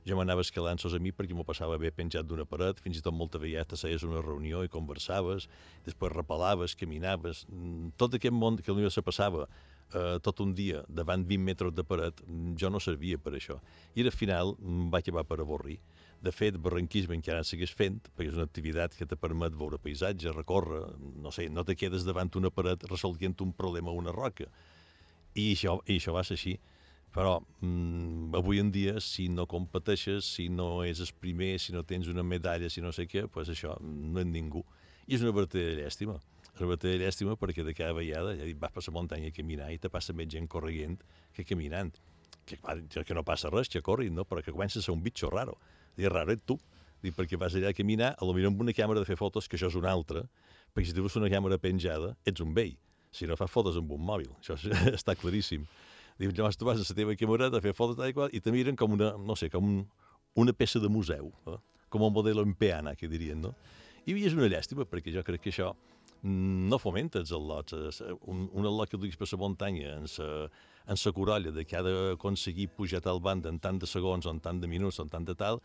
S15: Jo m'anava escalant sos a mi perquè m'ho passava bé penjat d'una paret, fins i tot molta vegada seies una reunió i conversaves, després repalaves, caminaves, mm, tot aquest món que potser se passava eh, tot un dia davant 20 metres de paret, mm, jo no servia per això. I al final em va acabar per avorrir. De fet, barranquisme encara segueix fent, perquè és una activitat que te permet veure paisatge, recórrer, no sé, no te quedes davant una paret resolvent un problema a una roca. I això, i això va ser així. Però mm, avui en dia, si no competeixes, si no és el primer, si no tens una medalla, si no sé què, pues això no és ningú. I és una verdadera llàstima. És una verdadera llàstima perquè de cada vegada ja dic, vas per la muntanya a caminar i te passa més gent corrent que caminant. Que, que no passa res, que corrin, no? però que comença a ser un bitxo raro. I raro ets tu. Dic, perquè vas allà a caminar, a lo millor amb una càmera de fer fotos, que això és una altra, perquè si tens una càmera penjada, ets un vell. Si no fas fotos amb un mòbil, això està claríssim. Diu, llavors tu vas a la teva camereta a fer fotos tal i qual, i te miren com una, no sé, com un, una peça de museu, no? com un model en peana, que dirien, no? I és una llàstima, perquè jo crec que això mm, no fomenta els al·lots. Es- Un, un al·lot que duguis per la muntanya en sa, en sa corolla de que ha d'aconseguir pujar tal banda en tant de segons, o en tant de minuts, o en tant de tal,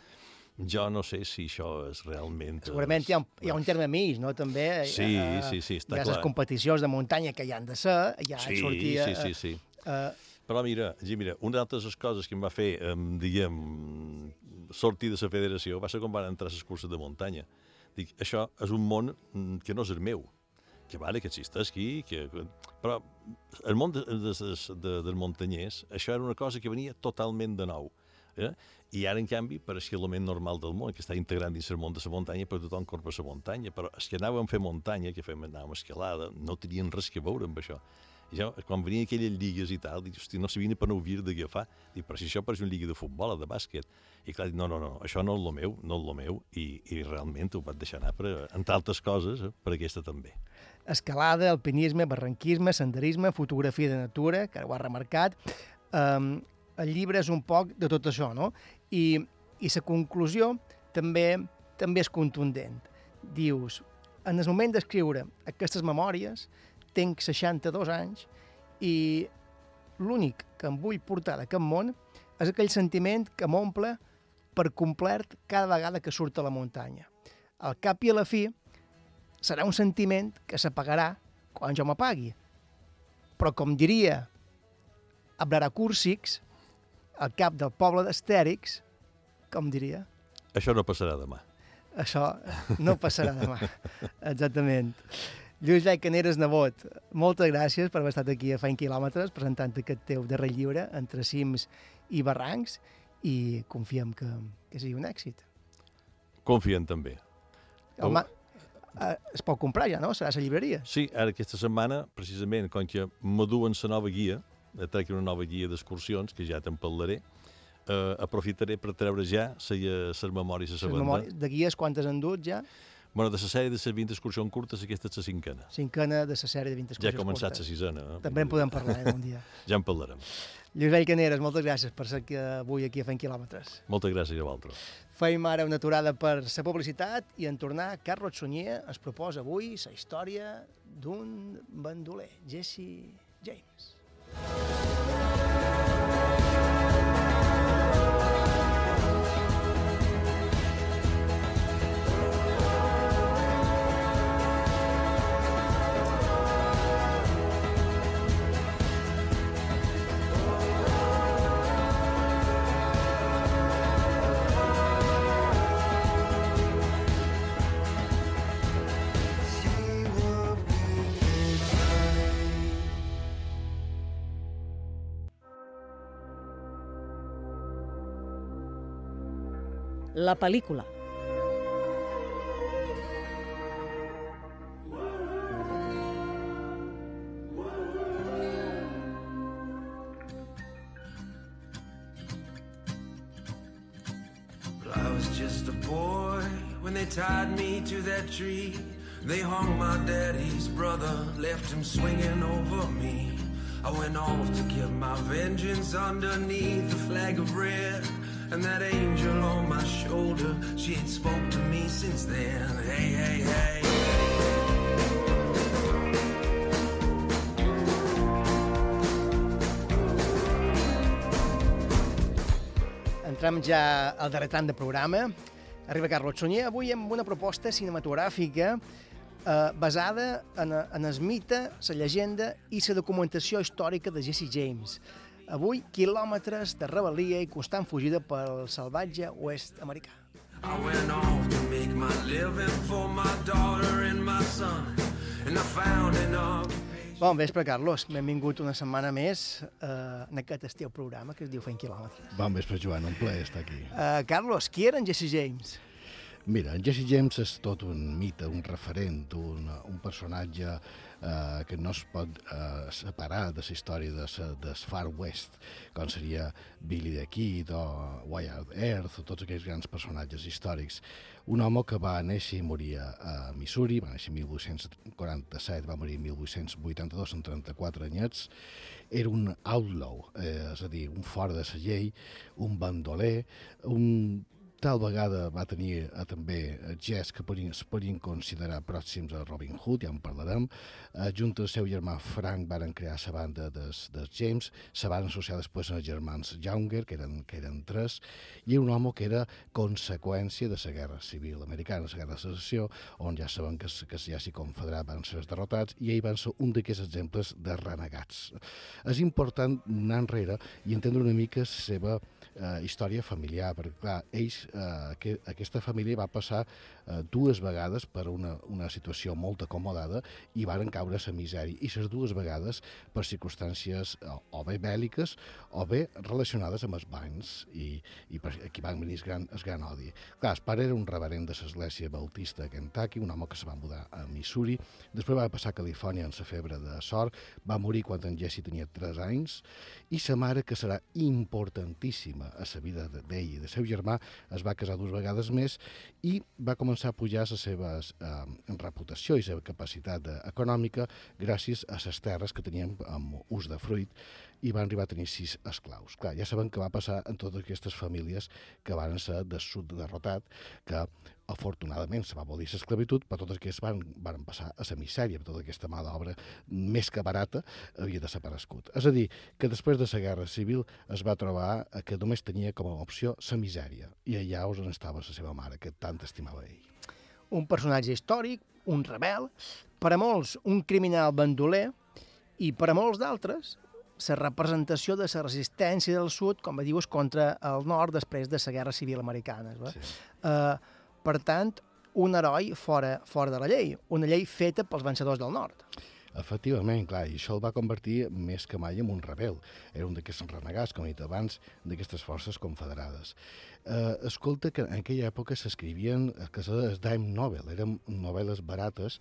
S15: jo no sé si això és realment...
S3: Segurament hi ha, un, hi ha un terme mig, no? També
S15: Sí,
S3: eh,
S15: sí, sí, està
S3: hi ha
S15: clar.
S3: les competicions de muntanya que hi han de ser, hi ha
S15: Sí,
S3: sortir...
S15: sí, sí, sí.
S3: Eh,
S15: Però mira, mira, una d'altres coses que em va fer, eh, diguem, sortir de la federació va ser quan van entrar a les curses de muntanya. Dic, això és un món mm, que no és el meu, que vale, que existeix aquí, que... però el món de, de, de, de, dels muntanyers, això era una cosa que venia totalment de nou. Eh? I ara, en canvi, pareixia l'element normal del món, que està integrant dins el món de la muntanya, per tothom per la muntanya, però els que anàvem a fer muntanya, que fèiem, anàvem a escalada, no tenien res que veure amb això. I jo, quan venien aquelles lligues i tal, dic, hosti, no sabia ni per on havia d'agafar. Dic, però si això pareix una lliga de futbol o de bàsquet. I clar, dic, no, no, no, això no és el meu, no és el meu, i, i realment ho vaig deixar anar, per, entre altres coses, eh, per aquesta també.
S3: escalada, alpinisme, barranquisme, senderisme, fotografia de natura, que ho ha remarcat. Um, el llibre és un poc de tot això, no? I, i la conclusió també també és contundent. Dius, en el moment d'escriure aquestes memòries, tinc 62 anys i l'únic que em vull portar d'aquest món és aquell sentiment que m'omple per complet cada vegada que surt a la muntanya. Al cap i a la fi, serà un sentiment que s'apagarà quan jo m'apagui. Però com diria Abrara Cúrsics, al cap del poble d'Astèrix, com diria,
S15: Això no passarà demà.
S3: això no passarà demà. Exactament. Lluís Llai Caneres Nebot, moltes gràcies per haver estat aquí a Fent Quilòmetres presentant aquest teu darrer llibre entre cims i barrancs i confiem que, que sigui un èxit.
S15: Confien també.
S3: Home, eh, es pot comprar ja, no? Serà a la llibreria.
S15: Sí, ara aquesta setmana, precisament, com que m'aduen la nova guia, trec una nova guia d'excursions, que ja te'n parlaré, eh, aprofitaré per treure ja les memòries a la banda.
S3: de guies, quantes han dut ja?
S15: Bueno, de la sèrie de les 20 excursions curtes, aquesta és la cinquena.
S3: Cinquena de la sèrie de 20
S15: Ja ha
S3: excursions
S15: començat la
S3: curtes.
S15: sisena. Eh?
S3: També en podem parlar, eh, un dia.
S15: Ja en parlarem.
S3: Lluís Vell Caneres, moltes gràcies per ser avui aquí a Fent Quilòmetres.
S15: Moltes gràcies a vosaltres.
S3: Feim ara una aturada per la publicitat i en tornar, Carlos Sunyer ens proposa avui la història d'un bandoler, Jesse James.
S16: La pel·lícula.
S17: I was just a boy when they tied me to that tree. They hung my daddy's brother, left him swinging over me. I went off to get my vengeance underneath the flag of red. and that angel on my shoulder, she ain't spoke to me since then. Hey, hey, hey.
S3: Entrem ja al darrer tram de programa. Arriba Carlos Sunyer avui amb una proposta cinematogràfica eh, basada en, en el mite, la llegenda i la documentació històrica de Jesse James. Avui, quilòmetres de rebel·lia i constant fugida pel salvatge oest americà.
S17: I went off to make my living for my daughter and my son, and I found enough.
S3: Bon vespre, Carlos. Benvingut una setmana més eh, en aquest estiu programa que es diu Fent quilòmetres.
S16: Bon vespre, Joan, un plaer estar aquí.
S3: Uh, Carlos, qui era en Jesse James?
S16: Mira, en Jesse James és tot un mite, un referent, un, un personatge eh, que no es pot eh, separar de la història de sa, del Far West, com seria Billy the Kid o Wild Earth o tots aquells grans personatges històrics. Un home que va néixer i morir a Missouri, va néixer en 1847, va morir en 1882, amb 34 anyets, era un outlaw, eh, és a dir, un fora de la llei, un bandoler, un tal vegada va tenir eh, també eh, gests que podien, es podien considerar pròxims a Robin Hood, ja en parlarem. Eh, junt al seu germà Frank varen crear la banda dels, des James, se van associar després als germans Younger, que eren, que eren tres, i un home que era conseqüència de la guerra civil americana, la guerra de secessió, on ja saben que, que ja s'hi confederat van ser derrotats, i ell van ser un d'aquests exemples de renegats. És important anar enrere i entendre una mica la seva eh, història familiar, perquè clar, ells, eh, que, aquesta família va passar eh, dues vegades per una, una situació molt acomodada i varen caure a misèria, i les dues vegades per circumstàncies o, o bé bèl·liques o bé relacionades amb els bancs, i, i per aquí van venir el gran, el gran odi. Clar, el pare era un reverent de l'església bautista a Kentucky, un home que se va mudar a Missouri, després va passar a Califòrnia en la febre de sort, va morir quan en Jesse tenia 3 anys, i sa mare, que serà importantíssima a la vida d'ell i de seu germà, es va casar dues vegades més i va començar a pujar la seva eh, reputació i la seva capacitat eh, econòmica gràcies a les terres que tenien amb ús de fruit i van arribar a tenir sis esclaus. Clar, ja sabem què va passar en totes aquestes famílies que van ser de sud derrotat, que afortunadament se va abolir l'esclavitud, però totes aquestes van, van passar a la misèria, tota aquesta mà d'obra més que barata havia desaparegut. És a dir, que després de la Guerra Civil es va trobar que només tenia com a opció la misèria, i allà és on estava la seva mare, que tant estimava ell.
S3: Un personatge històric, un rebel, per a molts un criminal bandoler, i per a molts d'altres la representació de la resistència del sud, com dius, contra el nord després de la Guerra Civil Americana. Sí. Uh, per tant, un heroi fora, fora de la llei, una llei feta pels vencedors del nord.
S16: Efectivament, clar, i això el va convertir més que mai en un rebel. Era un d'aquests renegats, com he dit abans, d'aquestes forces confederades. Eh, escolta, que en aquella època s'escrivien que les dime novel, eren novel·les barates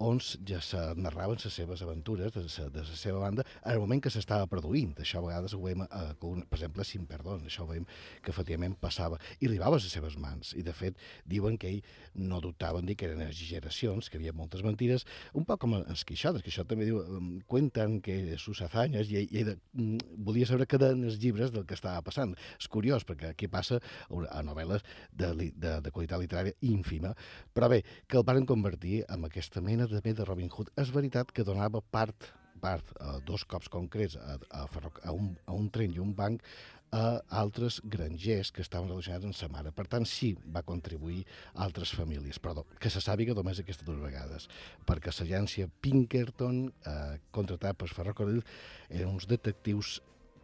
S16: on ja se narraven les seves aventures de la, de la seva banda en el moment que s'estava produint. Això a vegades ho veiem, eh, per exemple, Sin Perdón, això ho veiem que efectivament passava i arribava a les seves mans. I, de fet, diuen que ell no dubtaven dir que eren exageracions, que hi havia moltes mentires, un poc com els Quixotes, que això també diu, cuentan que sus hazañas, i, i ell um, volia saber què eren els llibres del que estava passant. És curiós, perquè aquí passa a novel·les de, de, de qualitat literària ínfima, però bé, que el van convertir en aquesta mena també de Robin Hood. És veritat que donava part part, eh, dos cops concrets a, a, a, un, a un tren i un banc, a altres grangers que estaven relacionats amb sa mare. Per tant, sí, va contribuir a altres famílies, però que se sàpiga només aquestes dues vegades, perquè l'agència Pinkerton, eh, contratada per Ferrocarril, eren uns detectius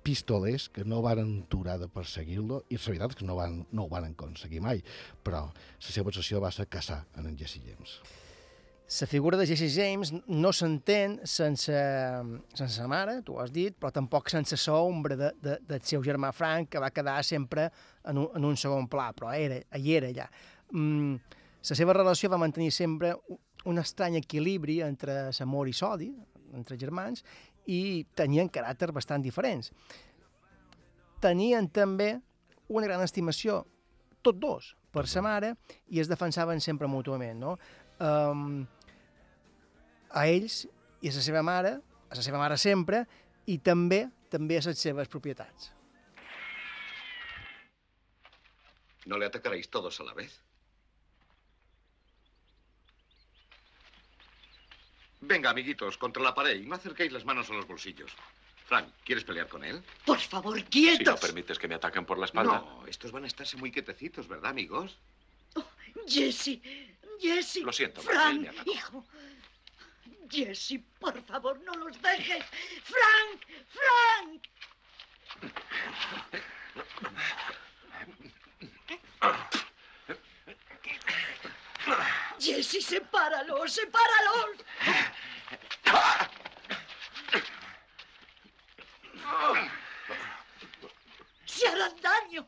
S16: pistolers que no varen aturar de perseguir-lo i la veritat és que no, van, no ho van aconseguir mai, però la seva obsessió va ser caçar en en Jesse James.
S3: La figura de Jesse James no s'entén sense, sense mare, tu ho has dit, però tampoc sense l'ombra de, de, del seu germà Frank, que va quedar sempre en un, en un segon pla, però era, hi era allà. Mm, la seva relació va mantenir sempre un estrany equilibri entre l'amor i l'odi, entre germans, i tenien caràcter bastant diferents. Tenien també una gran estimació, tots dos, per sa mare, i es defensaven sempre mútuament, no? Um, a ells i a la seva mare, a la seva mare sempre, i també també a les seves propietats.
S18: ¿No le atacaréis todos a la vez? Venga, amiguitos, contra la pared y no acerquéis las manos a los bolsillos. Frank, ¿quieres pelear con él?
S19: Por favor,
S20: Si no
S19: quietos.
S20: permites que me ataquen por la espalda.
S18: No, estos van a estarse muy quietecitos, ¿verdad, amigos?
S19: Jesse, Jesse.
S18: Lo siento,
S19: Frank,
S18: me
S19: hijo. Jesse, por favor, no los dejes. Frank, Frank. Jesse, sepáralos, sepáralos. Se harán daño.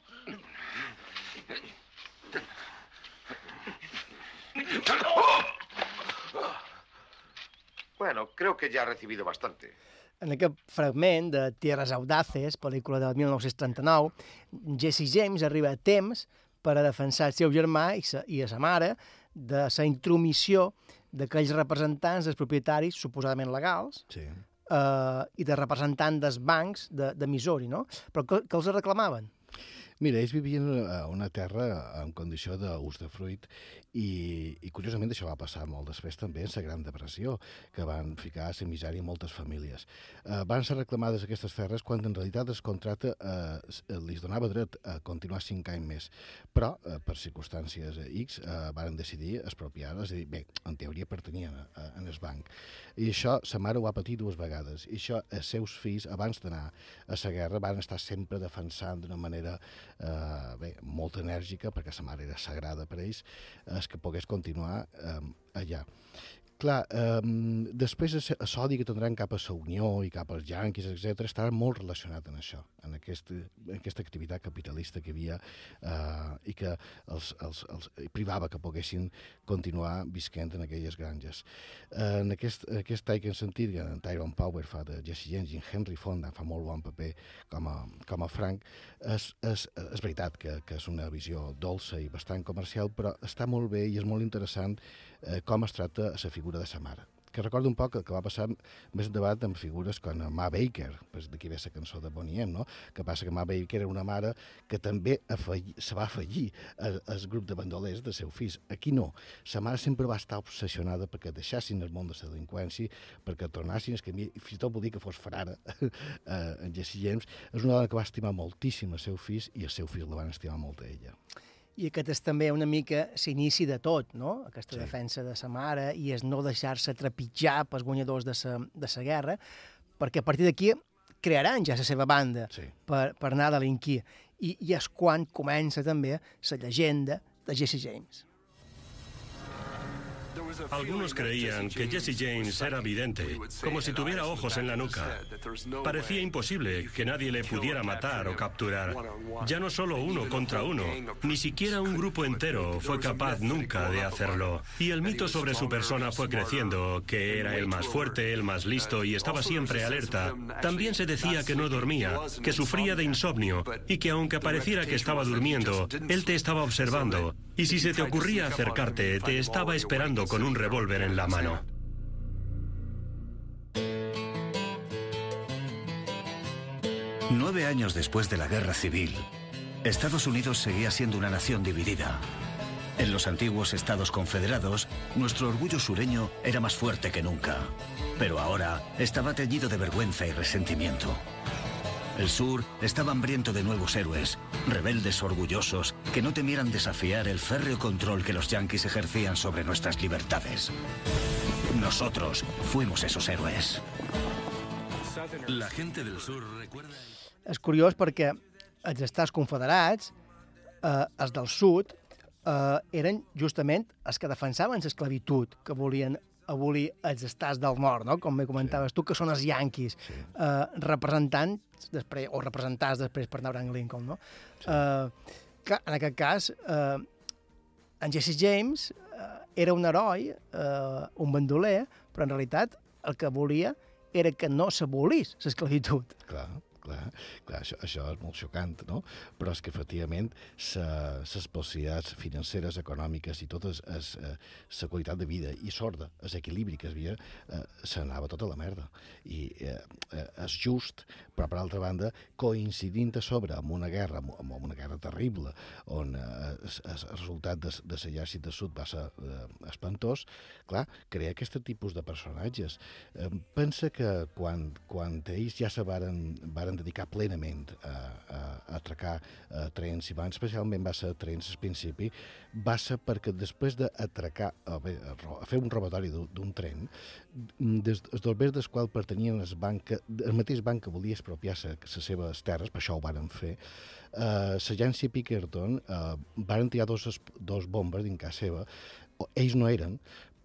S18: Bueno, creo que ya ha recibido bastante.
S3: En aquest fragment de Tierras Audaces, pel·lícula del 1939, Jesse James arriba a temps per a defensar el seu germà i, sa, i a sa mare de la intromissió d'aquells representants dels propietaris suposadament legals
S16: Sí.
S3: eh, i de representants dels bancs de, de Missouri, no? Però que, que els reclamaven.
S16: Mira, ells vivien a una terra en condició d'ús de fruit i, i curiosament això va passar molt després també en la Gran Depressió, que van ficar a misèria moltes famílies. Eh, van ser reclamades aquestes terres quan en realitat el contracte eh, eh, li donava dret a continuar cinc anys més, però eh, per circumstàncies eh, X eh, van decidir expropiar-les, és a dir, bé, en teoria pertanyien a, a, en el banc. I això sa mare ho va patir dues vegades, i això els seus fills, abans d'anar a la guerra, van estar sempre defensant d'una manera eh, bé, molt enèrgica, perquè sa mare era sagrada per ells, és que pogués continuar eh, allà. Clar, eh, després el sodi que tindran cap a la Unió i cap als Yankees, etc estava molt relacionat amb això, en, aquest, en aquesta activitat capitalista que havia eh, i que els, els, els privava que poguessin continuar visquent en aquelles granges. Eh, en aquest, aquest tall que hem sentit, que en Tyrone Power fa de Jesse James i en Henry Fonda fa molt bon paper com a, com a Frank, és, és, és veritat que, que és una visió dolça i bastant comercial, però està molt bé i és molt interessant eh, com es tracta la figura de sa mare que recorda un poc el que va passar més endavant amb figures com Ma Baker, pues d'aquí ve la cançó de Bonnie M, no? que passa que Ma Baker era una mare que també afegir, se va afegir al, grup de bandolers de seu fills. Aquí no. Sa mare sempre va estar obsessionada perquè deixassin el món de la delinqüència, perquè tornassin el camí, fins i tot vol dir que fos frare eh, en Jesse James. És una dona que va estimar moltíssim els seus fills i els seus fills la van estimar molt a ella.
S3: I aquest és també una mica l'inici de tot, no? Aquesta
S16: Sí.
S3: defensa de sa mare i és no deixar-se trepitjar pels guanyadors de sa, de sa guerra, perquè a partir d'aquí crearan ja la seva banda
S16: sí.
S3: per, per anar a delinquir. I, I és quan comença també la llegenda de Jesse James.
S21: Algunos creían que Jesse James era vidente, como si tuviera ojos en la nuca. Parecía imposible que nadie le pudiera matar o capturar. Ya no solo uno contra uno, ni siquiera un grupo entero fue capaz nunca de hacerlo. Y el mito sobre su persona fue creciendo, que era el más fuerte, el más listo y estaba siempre alerta. También se decía que no dormía, que sufría de insomnio y que aunque pareciera que estaba durmiendo, él te estaba observando. Y si se te ocurría acercarte, te estaba esperando con un revólver en la mano.
S22: Nueve años después de la guerra civil, Estados Unidos seguía siendo una nación dividida. En los antiguos estados confederados, nuestro orgullo sureño era más fuerte que nunca. Pero ahora estaba teñido de vergüenza y resentimiento. El sur estaba hambriento de nuevos héroes, rebeldes orgullosos que no temieran desafiar el férreo control que los yanquis ejercían sobre nuestras libertades. Nosotros fuimos esos héroes.
S21: La gente del sur recuerda...
S3: És curiós perquè els estats confederats, eh, els del sud, eh, eren justament els que defensaven l'esclavitud, que volien abolir els estats del nord, no? com bé comentaves tu, que són els yanquis, sí. eh, representants després, o representats després per Abraham Lincoln. No? Sí. Eh, clar, en aquest cas, eh, en Jesse James eh, era un heroi, eh, un bandoler, però en realitat el que volia era que no s'abolís l'esclavitud.
S16: Clar, clar, clar això, això és molt xocant, no? Però és que, efectivament, les possibilitats financeres, econòmiques i totes, la qualitat de vida i sorda, l'equilibri que es havia, eh, s'anava tota la merda. I eh, eh, és just, però, per altra banda, coincidint a sobre amb una guerra, amb una guerra terrible, on eh, el resultat de, de l'exèrcit de sud va ser eh, espantós, clar, crea aquest tipus de personatges. Eh, pensa que quan, quan ells ja se varen, varen dedicar plenament a, a, a atracar eh, trens, i van especialment va ser trens al principi, va ser perquè després d'atracar, a, a, a fer un robatori d'un tren, mm, des, els dorbers dels quals pertanyien el, banc, que- el mateix banc que volia expropiar-se les seves terres, per això ho varen fer, eh, l'agència Pinkerton eh, varen tirar dos, dos bombes dins casa seva, ells no eren,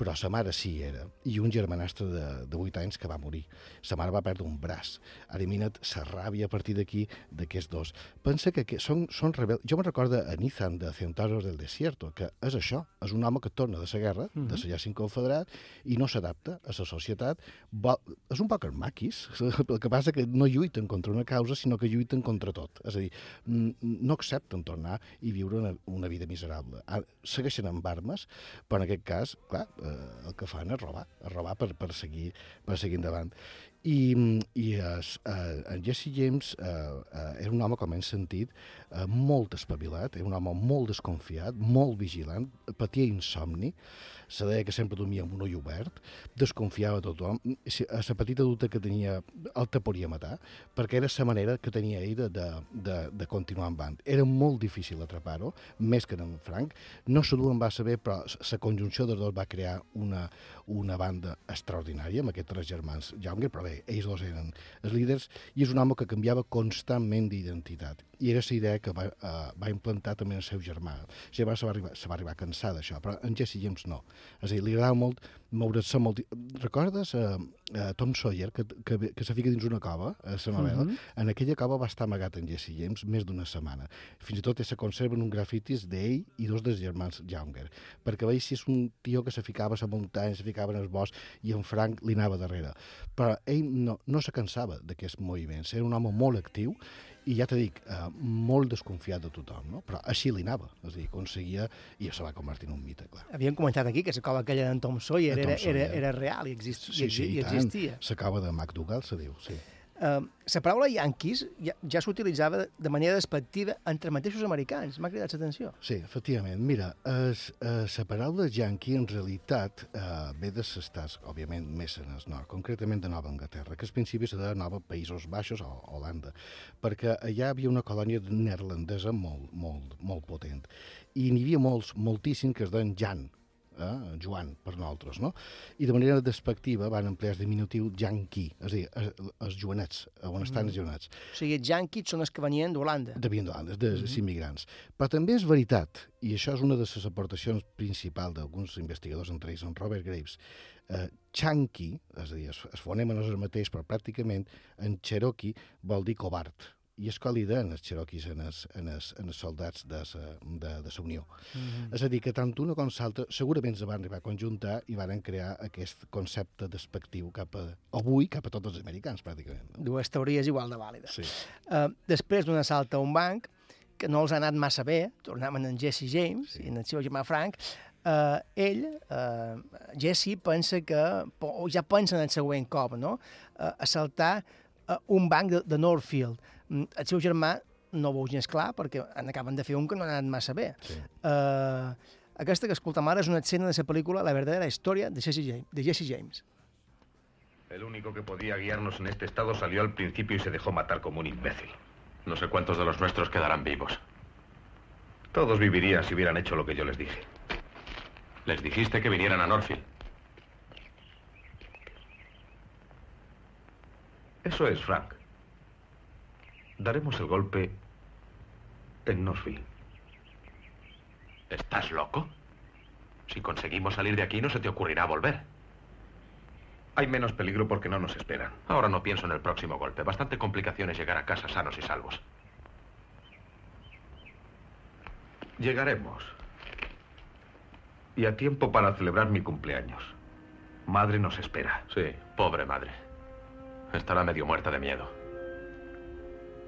S16: però sa mare sí era, i un germanastre de, de 8 anys que va morir. Sa mare va perdre un braç. Ara imagina't la ràbia a partir d'aquí d'aquests dos. Pensa que, que són, són rebels. Jo me'n recordo a Nizan de Centauros del Desierto, que és això, és un home que torna de la guerra,
S3: Mhm.
S16: de l'exèrcit confederat, i no s'adapta a la societat. Vol, és un poc maquis, el que passa que no lluiten contra una causa, sinó que lluiten contra tot. És a dir, no accepten tornar i viure una, una vida miserable. Ah, Segueixen amb armes, però en aquest cas, clar, eh, el que fan és robar, és robar per, per, seguir, per seguir endavant. I, i es, eh, en Jesse James eh, eh, era un home, com hem sentit, eh, molt espavilat, era un home molt desconfiat, molt vigilant, patia insomni, se deia que sempre dormia amb un ull obert, desconfiava de tothom, a la petita dubte que tenia el te podia matar, perquè era la manera que tenia ell de, de, de, de continuar en band. Era molt difícil atrapar-ho, més que en Frank. No se en va saber, però la conjunció dels dos va crear una, una banda extraordinària amb aquests tres germans Younger, però bé, ells dos eren els líders, i és un home que canviava constantment d'identitat. I era la idea que va, uh, va implantar també el seu germà. El germà se va arribar, se va arribar a cansar d'això, però en Jesse James no. És a dir, li agradava molt moure's molt... Recordes uh, uh, Tom Sawyer, que, que, que se fica dins una cova, a la novel·la?
S3: Mhm.
S16: En aquella cova va estar amagat en Jesse James més d'una setmana. Fins i tot se conserven un grafitis d'ell i dos dels germans Younger, perquè veig si és un tio que se ficava a la muntanya, se ficava en el bosc, i en Frank li anava darrere. Però ell no, no se cansava d'aquests moviments, era un home molt actiu, i ja t'he dic, eh, molt desconfiat de tothom, no? però així li anava, és a dir, aconseguia, i se va convertir en un mite, clar.
S3: Havíem comentat aquí que la cova aquella d'en Tom Sawyer,
S16: Tom
S3: era, era,
S16: Sawyer.
S3: era real i, exist,
S16: Sí, sí,
S3: i,
S16: i,
S3: i
S16: tant.
S3: existia.
S16: S'acaba de MacDougall, se diu, sí.
S3: Uh, la paraula yanquis ja, ja s'utilitzava de manera despectiva entre mateixos americans. M'ha cridat l'atenció.
S16: Sí, efectivament. Mira, eh, la paraula yankee en realitat eh, ve dels estats, òbviament, més en el nord, concretament de Nova Anglaterra, que al principi se de Nova Països Baixos o Holanda, perquè allà hi havia una colònia neerlandesa molt, molt, molt potent. I n'hi havia molts, moltíssims que es deien Jan, eh? Joan, per nosaltres, no? I de manera despectiva van emplear el diminutiu Yankee, és a dir, els, els joanets, on estan els joanets.
S3: O sigui, els yanquis són els que venien d'Holanda.
S16: De d'Holanda, dels
S3: Mhm.
S16: immigrants. Però també és veritat, i això és una de les aportacions principals d'alguns investigadors, entre ells en Robert Graves, eh, Chanqui, és a dir, es, es fonema no és el mateix, però pràcticament en Cherokee vol dir covard, i és còlida en els Cherokees, en els, en els, en els soldats de sa, de, de sa Unió.
S3: Mhm.
S16: És a dir, que tant una com l'altra segurament se van arribar a conjuntar i varen crear aquest concepte despectiu cap a, avui cap a tots els americans, pràcticament. No?
S3: Dues teories igual de vàlides.
S16: Sí.
S3: Uh, després d'un assalt a un banc, que no els ha anat massa bé, tornaven en Jesse James sí. i en el seu germà Frank, uh, ell, uh, Jesse, pensa que, o ja pensa en el següent cop, no? Uh, assaltar uh, un banc de, de Northfield. Mm, El seu germà no ho veu gens clar perquè en acaben de fer un que no ha anat massa bé.
S16: Sí.
S3: Uh, aquesta que escoltem ara és una escena de la pel·lícula La verdadera història de Jesse James. De Jesse James.
S23: El único que podía guiarnos en este estado salió al principio y se dejó matar como un imbécil.
S24: No sé cuántos de los nuestros quedarán vivos.
S23: Todos vivirían si hubieran hecho lo que yo les dije.
S24: Les dijiste que vinieran a Norfield.
S23: Eso es, Frank. Daremos el golpe en Norfield.
S24: ¿Estás loco? Si conseguimos salir de aquí, no se te ocurrirá volver.
S23: Hay menos peligro porque no nos esperan.
S24: Ahora no pienso en el próximo golpe. Bastante complicaciones llegar a casa sanos y salvos.
S23: Llegaremos. Y a tiempo para celebrar mi cumpleaños. Madre nos espera.
S24: Sí, pobre madre. Estará medio muerta de miedo.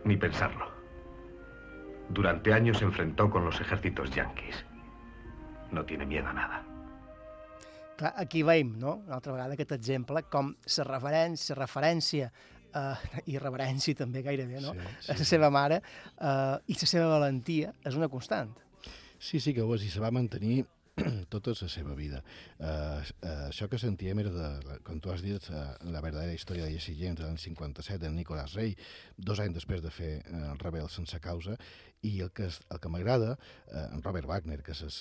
S23: Ni pensarlo. Durante años se enfrentó con los ejércitos yanquis. No tiene miedo a nada.
S3: Clar, aquí veiem, no?, una altra vegada aquest exemple, com la referència, referència eh, i reverència també gairebé, no?,
S16: Sí,
S3: sí, a la seva mare eh, i la seva valentia és una constant.
S16: Sí, sí que ho és, i se va mantenir tota la seva vida. Uh, uh, això que sentíem era, de, com tu has dit, uh, la verdadera història de Jesse James de l'any 57, de Nicolas Rey, dos anys després de fer uh, Rebel sense causa, i el que, es- el que m'agrada, uh, en Robert Wagner, que és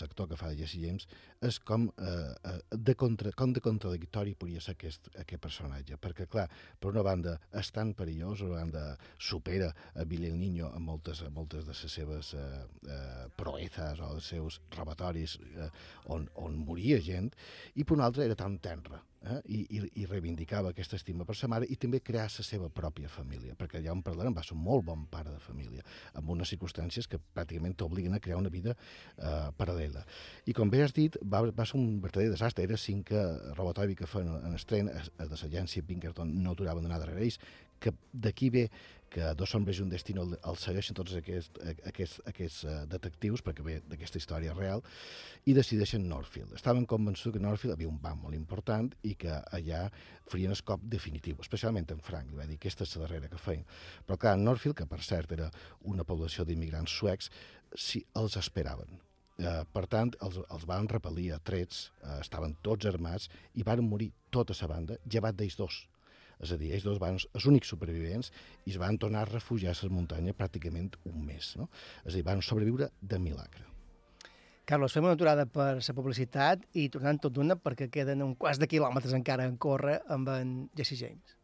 S16: l'actor que fa de Jesse James, és com, uh, uh, de, contra, com de contradictori podria ser aquest, aquest personatge, perquè, clar, per una banda és tan perillós, per una banda supera a Billy el Niño en moltes, en moltes de les seves uh, uh, proezas o els seus robatoris uh, on, on moria gent, i per una altra era tan tenra, eh? I, i, i reivindicava aquesta estima per sa mare i també crear la seva pròpia família, perquè ja en parlarem, va ser un molt bon pare de família, amb unes circumstàncies que pràcticament t'obliguen a crear una vida eh, paral·lela. I com bé has dit, va, va ser un verdader desastre, era cinc que robotobi que feien en estren, els de l'agència Pinkerton no aturaven d'anar darrere ells, que d'aquí ve que Dos hombres i un destino el, el segueixen tots aquests, aquests, aquests uh, detectius, perquè ve d'aquesta història real, i decideixen Northfield. Estaven convençuts que Northfield havia un banc molt important i que allà farien el cop definitiu, especialment en Frank, li va dir aquesta és la darrera que feien. Però clar, Northfield, que per cert era una població d'immigrants suecs, si els esperaven. Eh, per tant, els, els van repel·lir a trets, eh, estaven tots armats i van morir tota la banda, llevat d'ells dos. És a dir, ells dos van els únics supervivents i es van tornar a refugiar a les muntanyes pràcticament un mes. No? És a dir, van sobreviure de milagre.
S3: Carlos, fem una aturada per la publicitat i tornant tot d'una perquè queden un quart de quilòmetres encara en córrer amb en Jesse James.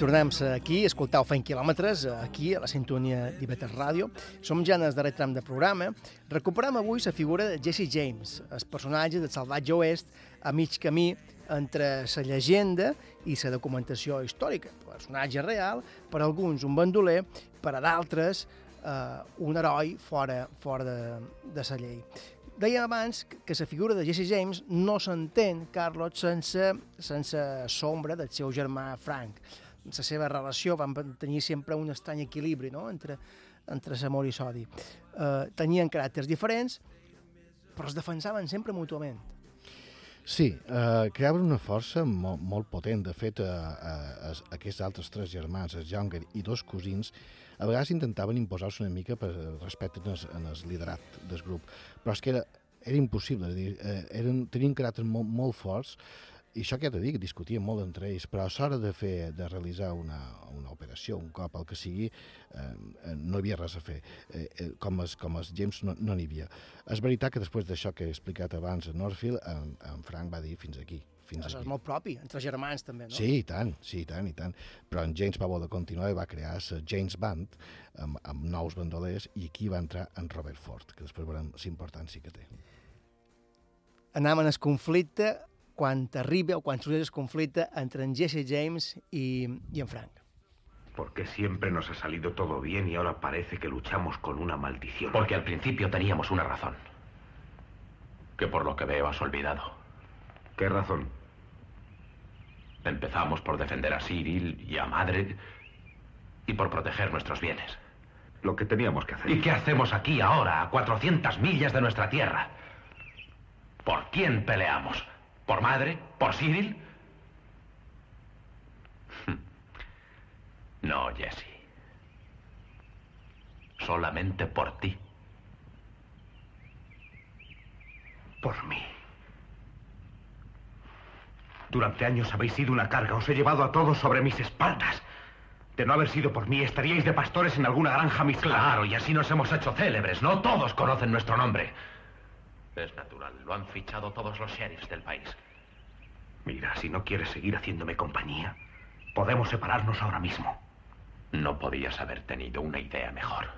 S3: Tornem aquí, escoltau Fent Quilòmetres, aquí, a la sintonia d'Ibetes Ràdio. Som ja en el darrer tram de programa. Recuperem avui la figura de Jesse James, el personatge del salvatge oest a mig camí entre la llegenda i la documentació històrica. Personatge real, per alguns un bandoler, per a d'altres eh, un heroi fora, fora de, de la llei. Dèiem abans que la figura de Jesse James no s'entén, Carlos, sense, sense sombra del seu germà Frank. La seva relació van tenir sempre un estrany equilibri no? entre, entre l'amor i l'odi. Uh, tenien caràcters diferents, però es defensaven sempre mútuament.
S16: Sí, eh, creaven una força molt, molt potent. De fet, eh, eh, aquests altres tres germans, els Younger i dos cosins, a vegades intentaven imposar-se una mica per respecte en el, en el liderat del grup, però és que era, era impossible, és dir, eh, eren, tenien caràcters molt, molt forts, i això que ja t'he dit, discutien molt entre ells, però a l'hora de, fer, de realitzar una, una operació, un cop, el que sigui, eh, eh, no hi havia res a fer. Eh, eh, com, els, com els James no no n'hi havia. És veritat que després d'això que he explicat abans a Northfield, en, en Frank va dir fins aquí. Fins
S3: Això
S16: aquí.
S3: és molt propi, entre germans també, no?
S16: Sí, i tant, sí, i tant, i tant. Però en James va voler continuar i va crear la James Band amb, amb nous bandolers i aquí va entrar en Robert Ford, que després veurem la importància que té.
S3: Anàvem en el conflicte quan arriba o quan sorgeix el conflicte entre en Jesse James i, i en Frank.
S23: ¿Por qué siempre nos ha salido todo bien y ahora parece que luchamos con una maldición?
S24: Porque al principio teníamos una razón. Que por lo que veo has olvidado.
S23: ¿Qué razón?
S24: Empezamos por defender a Cyril y a Madre y por proteger nuestros bienes.
S23: Lo que teníamos que hacer.
S24: ¿Y qué hacemos aquí ahora, a 400 millas de nuestra tierra? ¿Por quién peleamos? ¿Por Madre? ¿Por Cyril? No, Jesse. Solamente por ti.
S23: Por mí. Durante años habéis sido una carga, os he llevado a todos sobre mis espaldas. De no haber sido por mí, estaríais de pastores en alguna granja mezclada.
S24: Claro, y así nos hemos hecho célebres. No todos conocen nuestro nombre. Es natural, lo han fichado todos los sheriffs del país.
S23: Mira, si no quieres seguir haciéndome compañía, podemos separarnos ahora mismo.
S24: No podías haber tenido una idea mejor.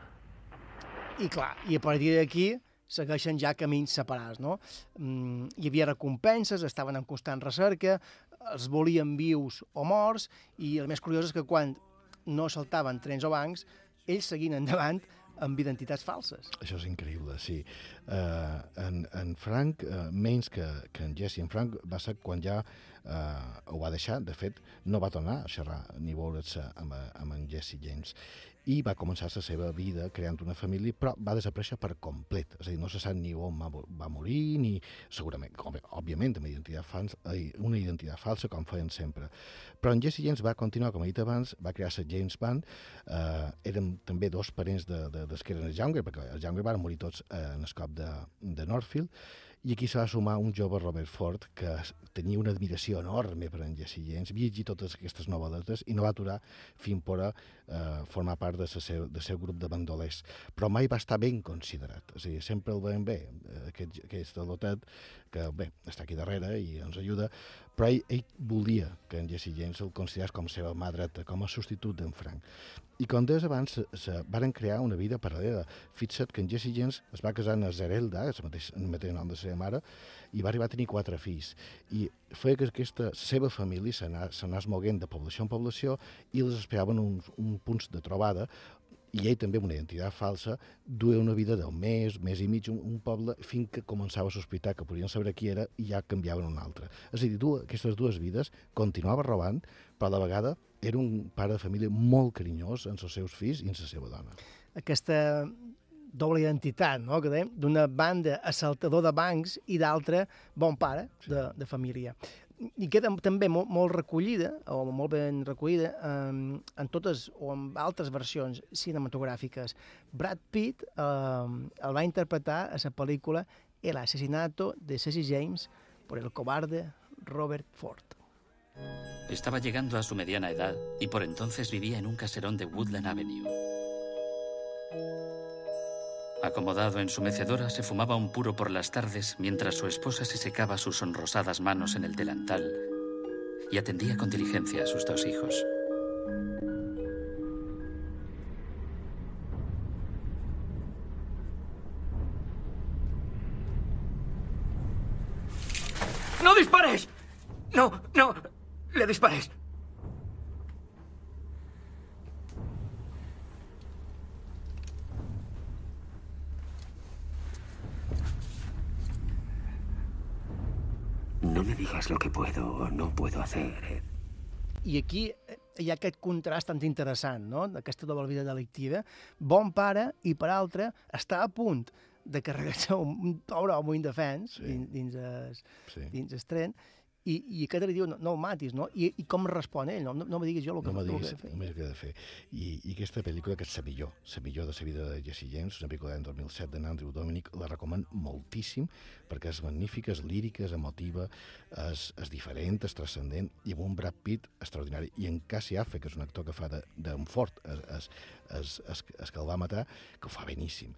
S3: I clar, i a partir d'aquí segueixen ja camins separats, no? Mm, hi havia recompenses, estaven en constant recerca, els volien vius o morts, i el més curiós és que quan no saltaven trens o bancs, ells seguien endavant amb identitats falses.
S16: Això és increïble, sí. Uh, en, en Frank, uh, menys que, que en Jesse, en Frank va ser quan ja uh, ho va deixar, de fet, no va tornar a xerrar ni veure's amb, amb en Jesse James i va començar la seva vida creant una família, però va desaparèixer per complet. És a dir, no se sap ni on va, morir, ni segurament, òbviament, amb identitat falsa, una identitat falsa, com feien sempre. Però en Jesse James va continuar, com he dit abans, va crear la James Band, eh, eren també dos parents de, de, des que eren Younger, perquè els Younger van morir tots eh, en el cop de, de Northfield, i aquí se va sumar un jove Robert Ford que tenia una admiració enorme per en Jesse James, havia llegit totes aquestes novel·letes i no va aturar fins per a eh, formar part del seu, de seu grup de bandolers. Però mai va estar ben considerat. A dir, sempre el veiem bé, eh, aquest, aquest dotet, que bé, està aquí darrere i ens ajuda, però ell, volia que en Jesse James el considerés com seva mà dreta, com a substitut d'en Frank. I com deies abans, se, se varen crear una vida paral·lela. Fixa't que en Jesse James es va casar amb Zerelda, el mateix, el mateix nom de seva mare, i va arribar a tenir quatre fills. I feia que aquesta seva família s'anés moguent de població en població i els esperaven uns, un punts de trobada i ell també amb una identitat falsa duia una vida del mes, mes i mig, un, un poble, fins que començava a sospitar que podien saber qui era i ja canviaven un altre. És a dir, du, aquestes dues vides continuava robant, però a la vegada era un pare de família molt carinyós amb els seus fills i amb la seva dona.
S3: Aquesta doble identitat, no?, que dèiem, d'una banda assaltador de bancs i d'altra bon pare de, de família i queda també molt, molt recollida, o molt ben recollida, en, en totes o en altres versions cinematogràfiques. Brad Pitt eh, el va interpretar a la pel·lícula El asesinato de Jesse James por el cobarde Robert Ford.
S25: Estaba llegando a su mediana edad y por entonces vivía en un caserón de Woodland Avenue. Acomodado en su mecedora, se fumaba un puro por las tardes mientras su esposa se secaba sus sonrosadas manos en el delantal y atendía con diligencia a sus dos hijos.
S26: ¡No dispares! No, no, le dispares. Digas lo que puedo o no puedo hacer, Ed.
S3: I aquí eh, hi ha aquest contrast tan interessant, no?, d'aquesta doble vida delictiva. Bon pare i, per altre, està a punt de carregar-se un, un pobre home indefens sí. dins, dins, es,
S16: Sí.
S3: dins el tren i, i aquest li diu, no, no el matis, no? I, i com respon ell? No, no, no me diguis jo el que,
S16: no me
S3: el que
S16: diguis
S3: he de fer.
S16: el que he de fer. I, I aquesta pel·lícula, que és la millor, la millor de la vida de Jesse James, una pel·lícula d'any 2007 de Andrew Dominic, la recomano moltíssim perquè és magnífica, és lírica, és emotiva, és, és diferent, és transcendent, i amb un Brad Pitt extraordinari. I en Cassie Affleck, que és un actor que fa d'en Ford, es, es, es, es, es que el va matar, que ho fa beníssim.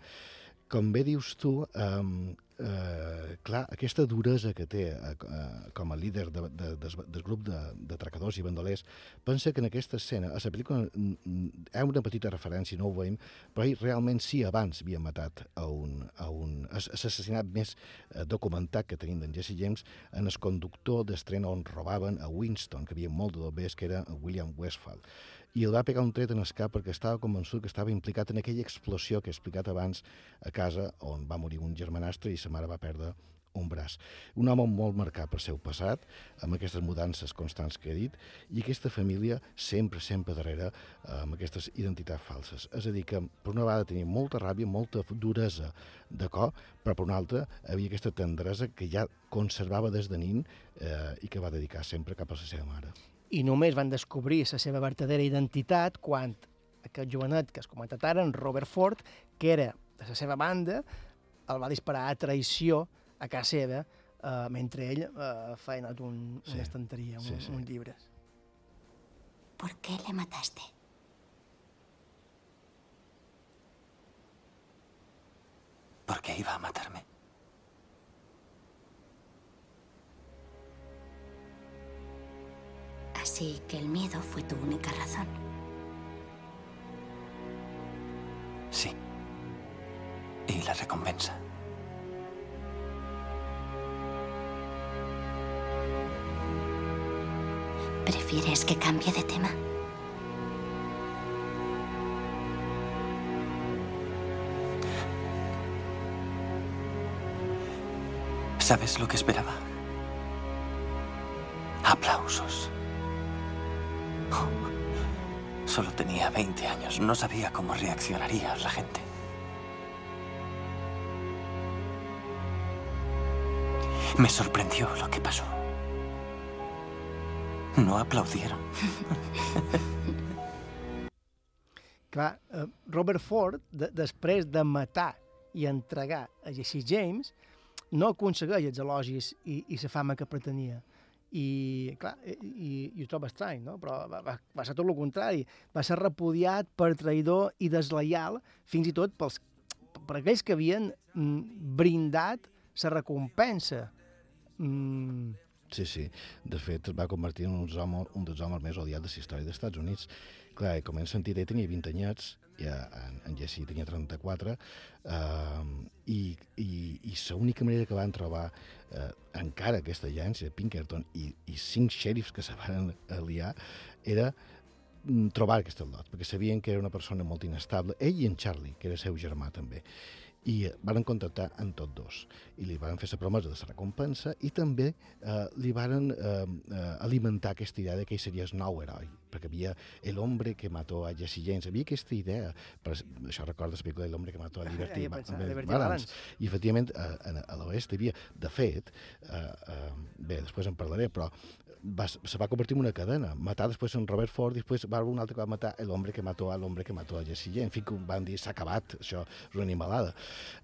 S16: Com bé dius tu, um, eh, clar, aquesta duresa que té eh, eh, com a líder de, de, de, del grup de, de tracadors i bandolers, pensa que en aquesta escena, a la pel·lícula hi una petita referència, no ho veiem, però ell realment sí abans havia matat a un, a un a l'assassinat més eh, documentat que tenim d'en Jesse James en el conductor d'estrena on robaven a Winston, que havia molt de dobbers, que era William Westphal i el va pegar un tret en el cap perquè estava convençut que estava implicat en aquella explosió que he explicat abans a casa on va morir un germanastre i sa mare va perdre un braç. Un home molt marcat pel seu passat, amb aquestes mudances constants que he dit, i aquesta família sempre, sempre darrere amb aquestes identitats falses. És a dir, que per una vegada tenia molta ràbia, molta duresa de cor, però per una altra havia aquesta tendresa que ja conservava des de nin eh, i que va dedicar sempre cap a la seva mare
S3: i només van descobrir la seva vertadera identitat quan aquest jovenet que has comentat ara, en Robert Ford, que era de la seva banda, el va disparar a traïció a casa seva eh, mentre ell eh, feia anat un,
S16: Sí.
S3: una estanteria, un,
S16: Sí, sí.
S3: uns llibres.
S20: ¿Por qué le mataste?
S26: ¿Por qué iba a matarme?
S20: Así que el miedo fue tu única razón. Sí.
S26: Y la recompensa.
S20: ¿Prefieres que cambie de tema?
S26: ¿Sabes lo que esperaba? Aplausos. Oh, Solo tenía 20 años. No sabía cómo reaccionaría la gente. Me sorprendió lo que pasó. No aplaudieron.
S3: Clar, eh, Robert Ford, de, després de matar i entregar a Jesse James, no aconsegueix els elogis i, i la fama que pretenia. I, clar, i, i, ho troba estrany, no? Però va, va, va ser tot el contrari. Va ser repudiat per traïdor i deslleial, fins i tot pels, per aquells que havien mm, brindat la recompensa. Mm,
S16: Sí, sí. De fet, es va convertir en un, home, un dels homes més odiats de la història dels Estats Units. Clar, com hem sentit, ell tenia 20 anyets, i en, en Jesse tenia 34, eh, i, i, i l'única manera que van trobar eh, encara aquesta agència, Pinkerton, i, i cinc xèrifs que se van aliar, era mm, trobar aquest lot, perquè sabien que era una persona molt inestable, ell i en Charlie, que era seu germà també i van contactar amb tots dos i li van fer la promesa de la recompensa i també eh, li van eh, eh, alimentar aquesta idea de que ell seria el nou heroi perquè havia el hombre que mató a Jesse James havia aquesta idea, per, això recorda la pel·lícula El hombre que mató a Liberty,
S3: Ja
S16: Ba-
S3: Liberty
S16: Balance.
S3: Balance.
S16: i efectivament a, a, a l'oest hi havia, de fet eh, eh, bé, després en parlaré però va, se va convertir en una cadena. Matar després en Robert Ford després va haver un altre que va matar l'home que mató a l'home que mató a Jesse James. En fi, van dir, s'ha acabat, això és una animalada.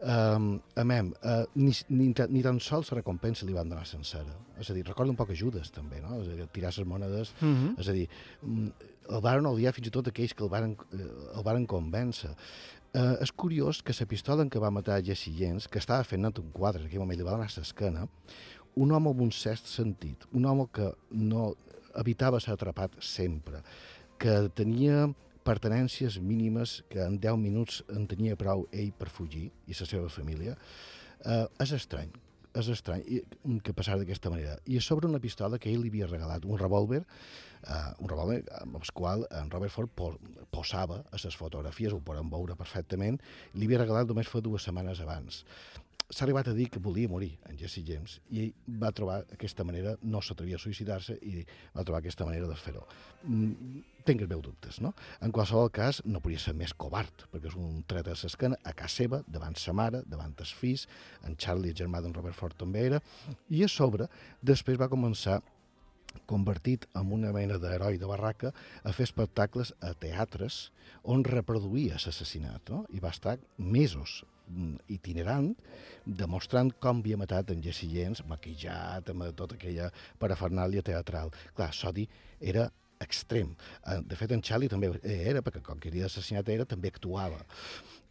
S16: Um, amem, uh, ni, ni, ta- ni tan sols la recompensa li van donar sencera. És a dir, recorda un poc a Judas, també, no? És a dir, tirar les monedes...
S3: Mhm.
S16: És a dir, mm, el varen odiar fins i tot aquells que el varen, eh, el varen convèncer. Uh, és curiós que la pistola en què va matar Jesse James, que estava fent un quadre, en aquell moment li va donar l'esquena, un home amb un cert sentit, un home que no evitava ser atrapat sempre, que tenia pertenències mínimes que en 10 minuts en tenia prou ell per fugir i la seva família, eh, és estrany és estrany i- que passara d'aquesta manera. I a sobre una pistola que ell li havia regalat, un revòlver, eh, un revòlver amb el qual en Robert Ford po posava a les fotografies, ho poden veure perfectament, li havia regalat només fa dues setmanes abans. S'ha arribat a dir que volia morir en Jesse James i va trobar aquesta manera, no s'atrevia a suïcidar-se i va trobar aquesta manera de fer-ho. Mm, Tinc els meus dubtes, no? En qualsevol cas, no podia ser més covard, perquè és un tret a l'esquena a casa seva, davant sa mare, davant els fills, en Charlie, el germà d'en Robert Ford també era, i a sobre, després va començar convertit en una mena d'heroi de barraca, a fer espectacles a teatres on reproduïa l'assassinat, no? i va estar mesos mm, itinerant, demostrant com havia matat en Jesse James, maquillat, amb tota aquella parafernàlia teatral. Clar, Sodi era extrem. Eh, De fet, en Charlie també era, perquè com que havia assassinat era, també actuava.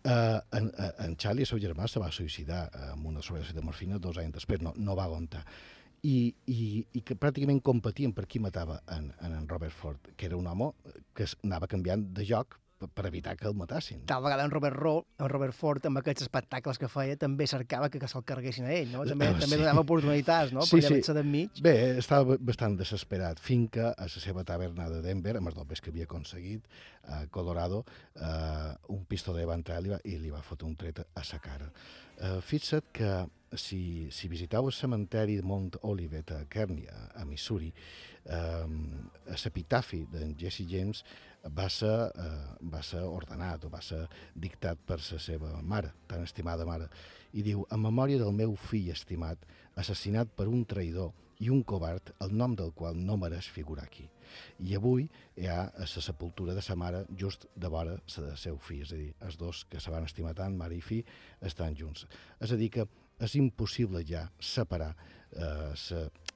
S16: Uh, en, en Charlie, el seu germà, se va suïcidar amb una sobredosi de morfina dos anys després, no, no va aguantar. I, i, i que pràcticament competien per qui matava en, en, en Robert Ford, que era un home que anava canviant de joc per, per evitar que el matassin.
S3: Tal vegada en Robert, Ro, en Robert Ford, amb aquests espectacles que feia, també cercava que, que se'l carreguessin a ell, no? També, també
S16: sí.
S3: donava oportunitats, no?
S16: Sí,
S3: per
S16: sí.
S3: d'enmig.
S16: Bé, estava bastant desesperat, que a la seva taverna de Denver, amb els dobles que havia aconseguit, a Colorado, eh, un pistoler va entrar i li va, i li va fotre un tret a sa cara. Eh, fixa't que si, si visiteu el cementeri de Mount Olivet a Kearney, a, Missouri, eh, l'epitafi d'en Jesse James va ser, eh, va ser ordenat o va ser dictat per la seva mare, tan estimada mare, i diu, en memòria del meu fill estimat, assassinat per un traïdor i un covard, el nom del qual no mereix figurar aquí. I avui hi ha la sepultura de sa mare just de vora la del seu fill, és a dir, els dos que se van estimar tant, mare i fill, estan junts. És a dir, que és impossible ja separar eh,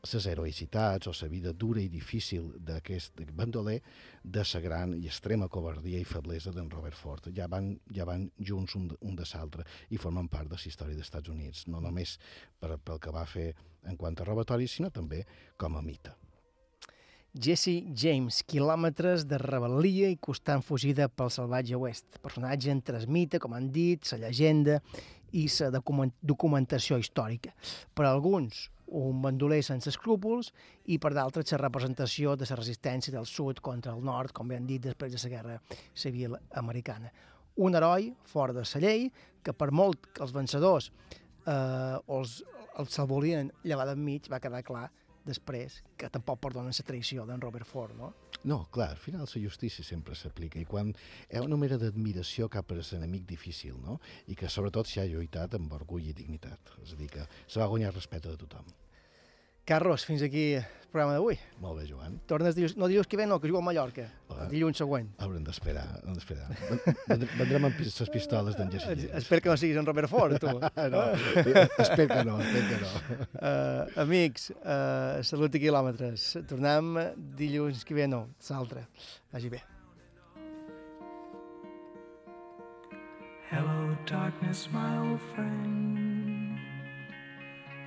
S16: les heroïcitats o la vida dura i difícil d'aquest bandoler de la gran i extrema covardia i feblesa d'en Robert Ford. Ja van, ja van junts un, un de l'altre i formen part de la història dels Estats Units, no només per, pel que va fer en quant a robatori, sinó també com a mite.
S3: Jesse James, quilòmetres de rebel·lia i constant fugida pel salvatge oest. Personatge entre el mite, com han dit, la llegenda i la document documentació històrica. Per alguns, un bandoler sense escrúpols i per d'altres la representació de la resistència del sud contra el nord, com han dit després de la guerra civil americana. Un heroi fora de la llei que per molt que els vencedors eh, els, els se'l volien llevar d'enmig, va quedar clar després que tampoc perdonen la traïció d'en Robert Ford, no?
S16: No, clar, al final la justícia sempre s'aplica i quan hi una mera d'admiració cap a l'enemic difícil, no? I que sobretot s'hi ha lluitat amb orgull i dignitat. És a dir, que se va guanyar respecte de tothom.
S3: Carlos, fins aquí el programa d'avui.
S16: Molt bé, Joan.
S3: Tornes dilluns, no dilluns que ve, no, que jugo a Mallorca.
S16: Ah.
S3: Dilluns següent.
S16: Haurem d'esperar, haurem d'esperar. Ven- Vendrem amb les pistoles d'en Jesse James.
S3: Espero que no siguis en Robert Ford, tu.
S16: no, espero que no, espero que no.
S3: Uh, amics, uh, salut i quilòmetres. Tornem dilluns que ve, no, l'altre. Vagi bé.
S6: Hello, darkness, my old friend.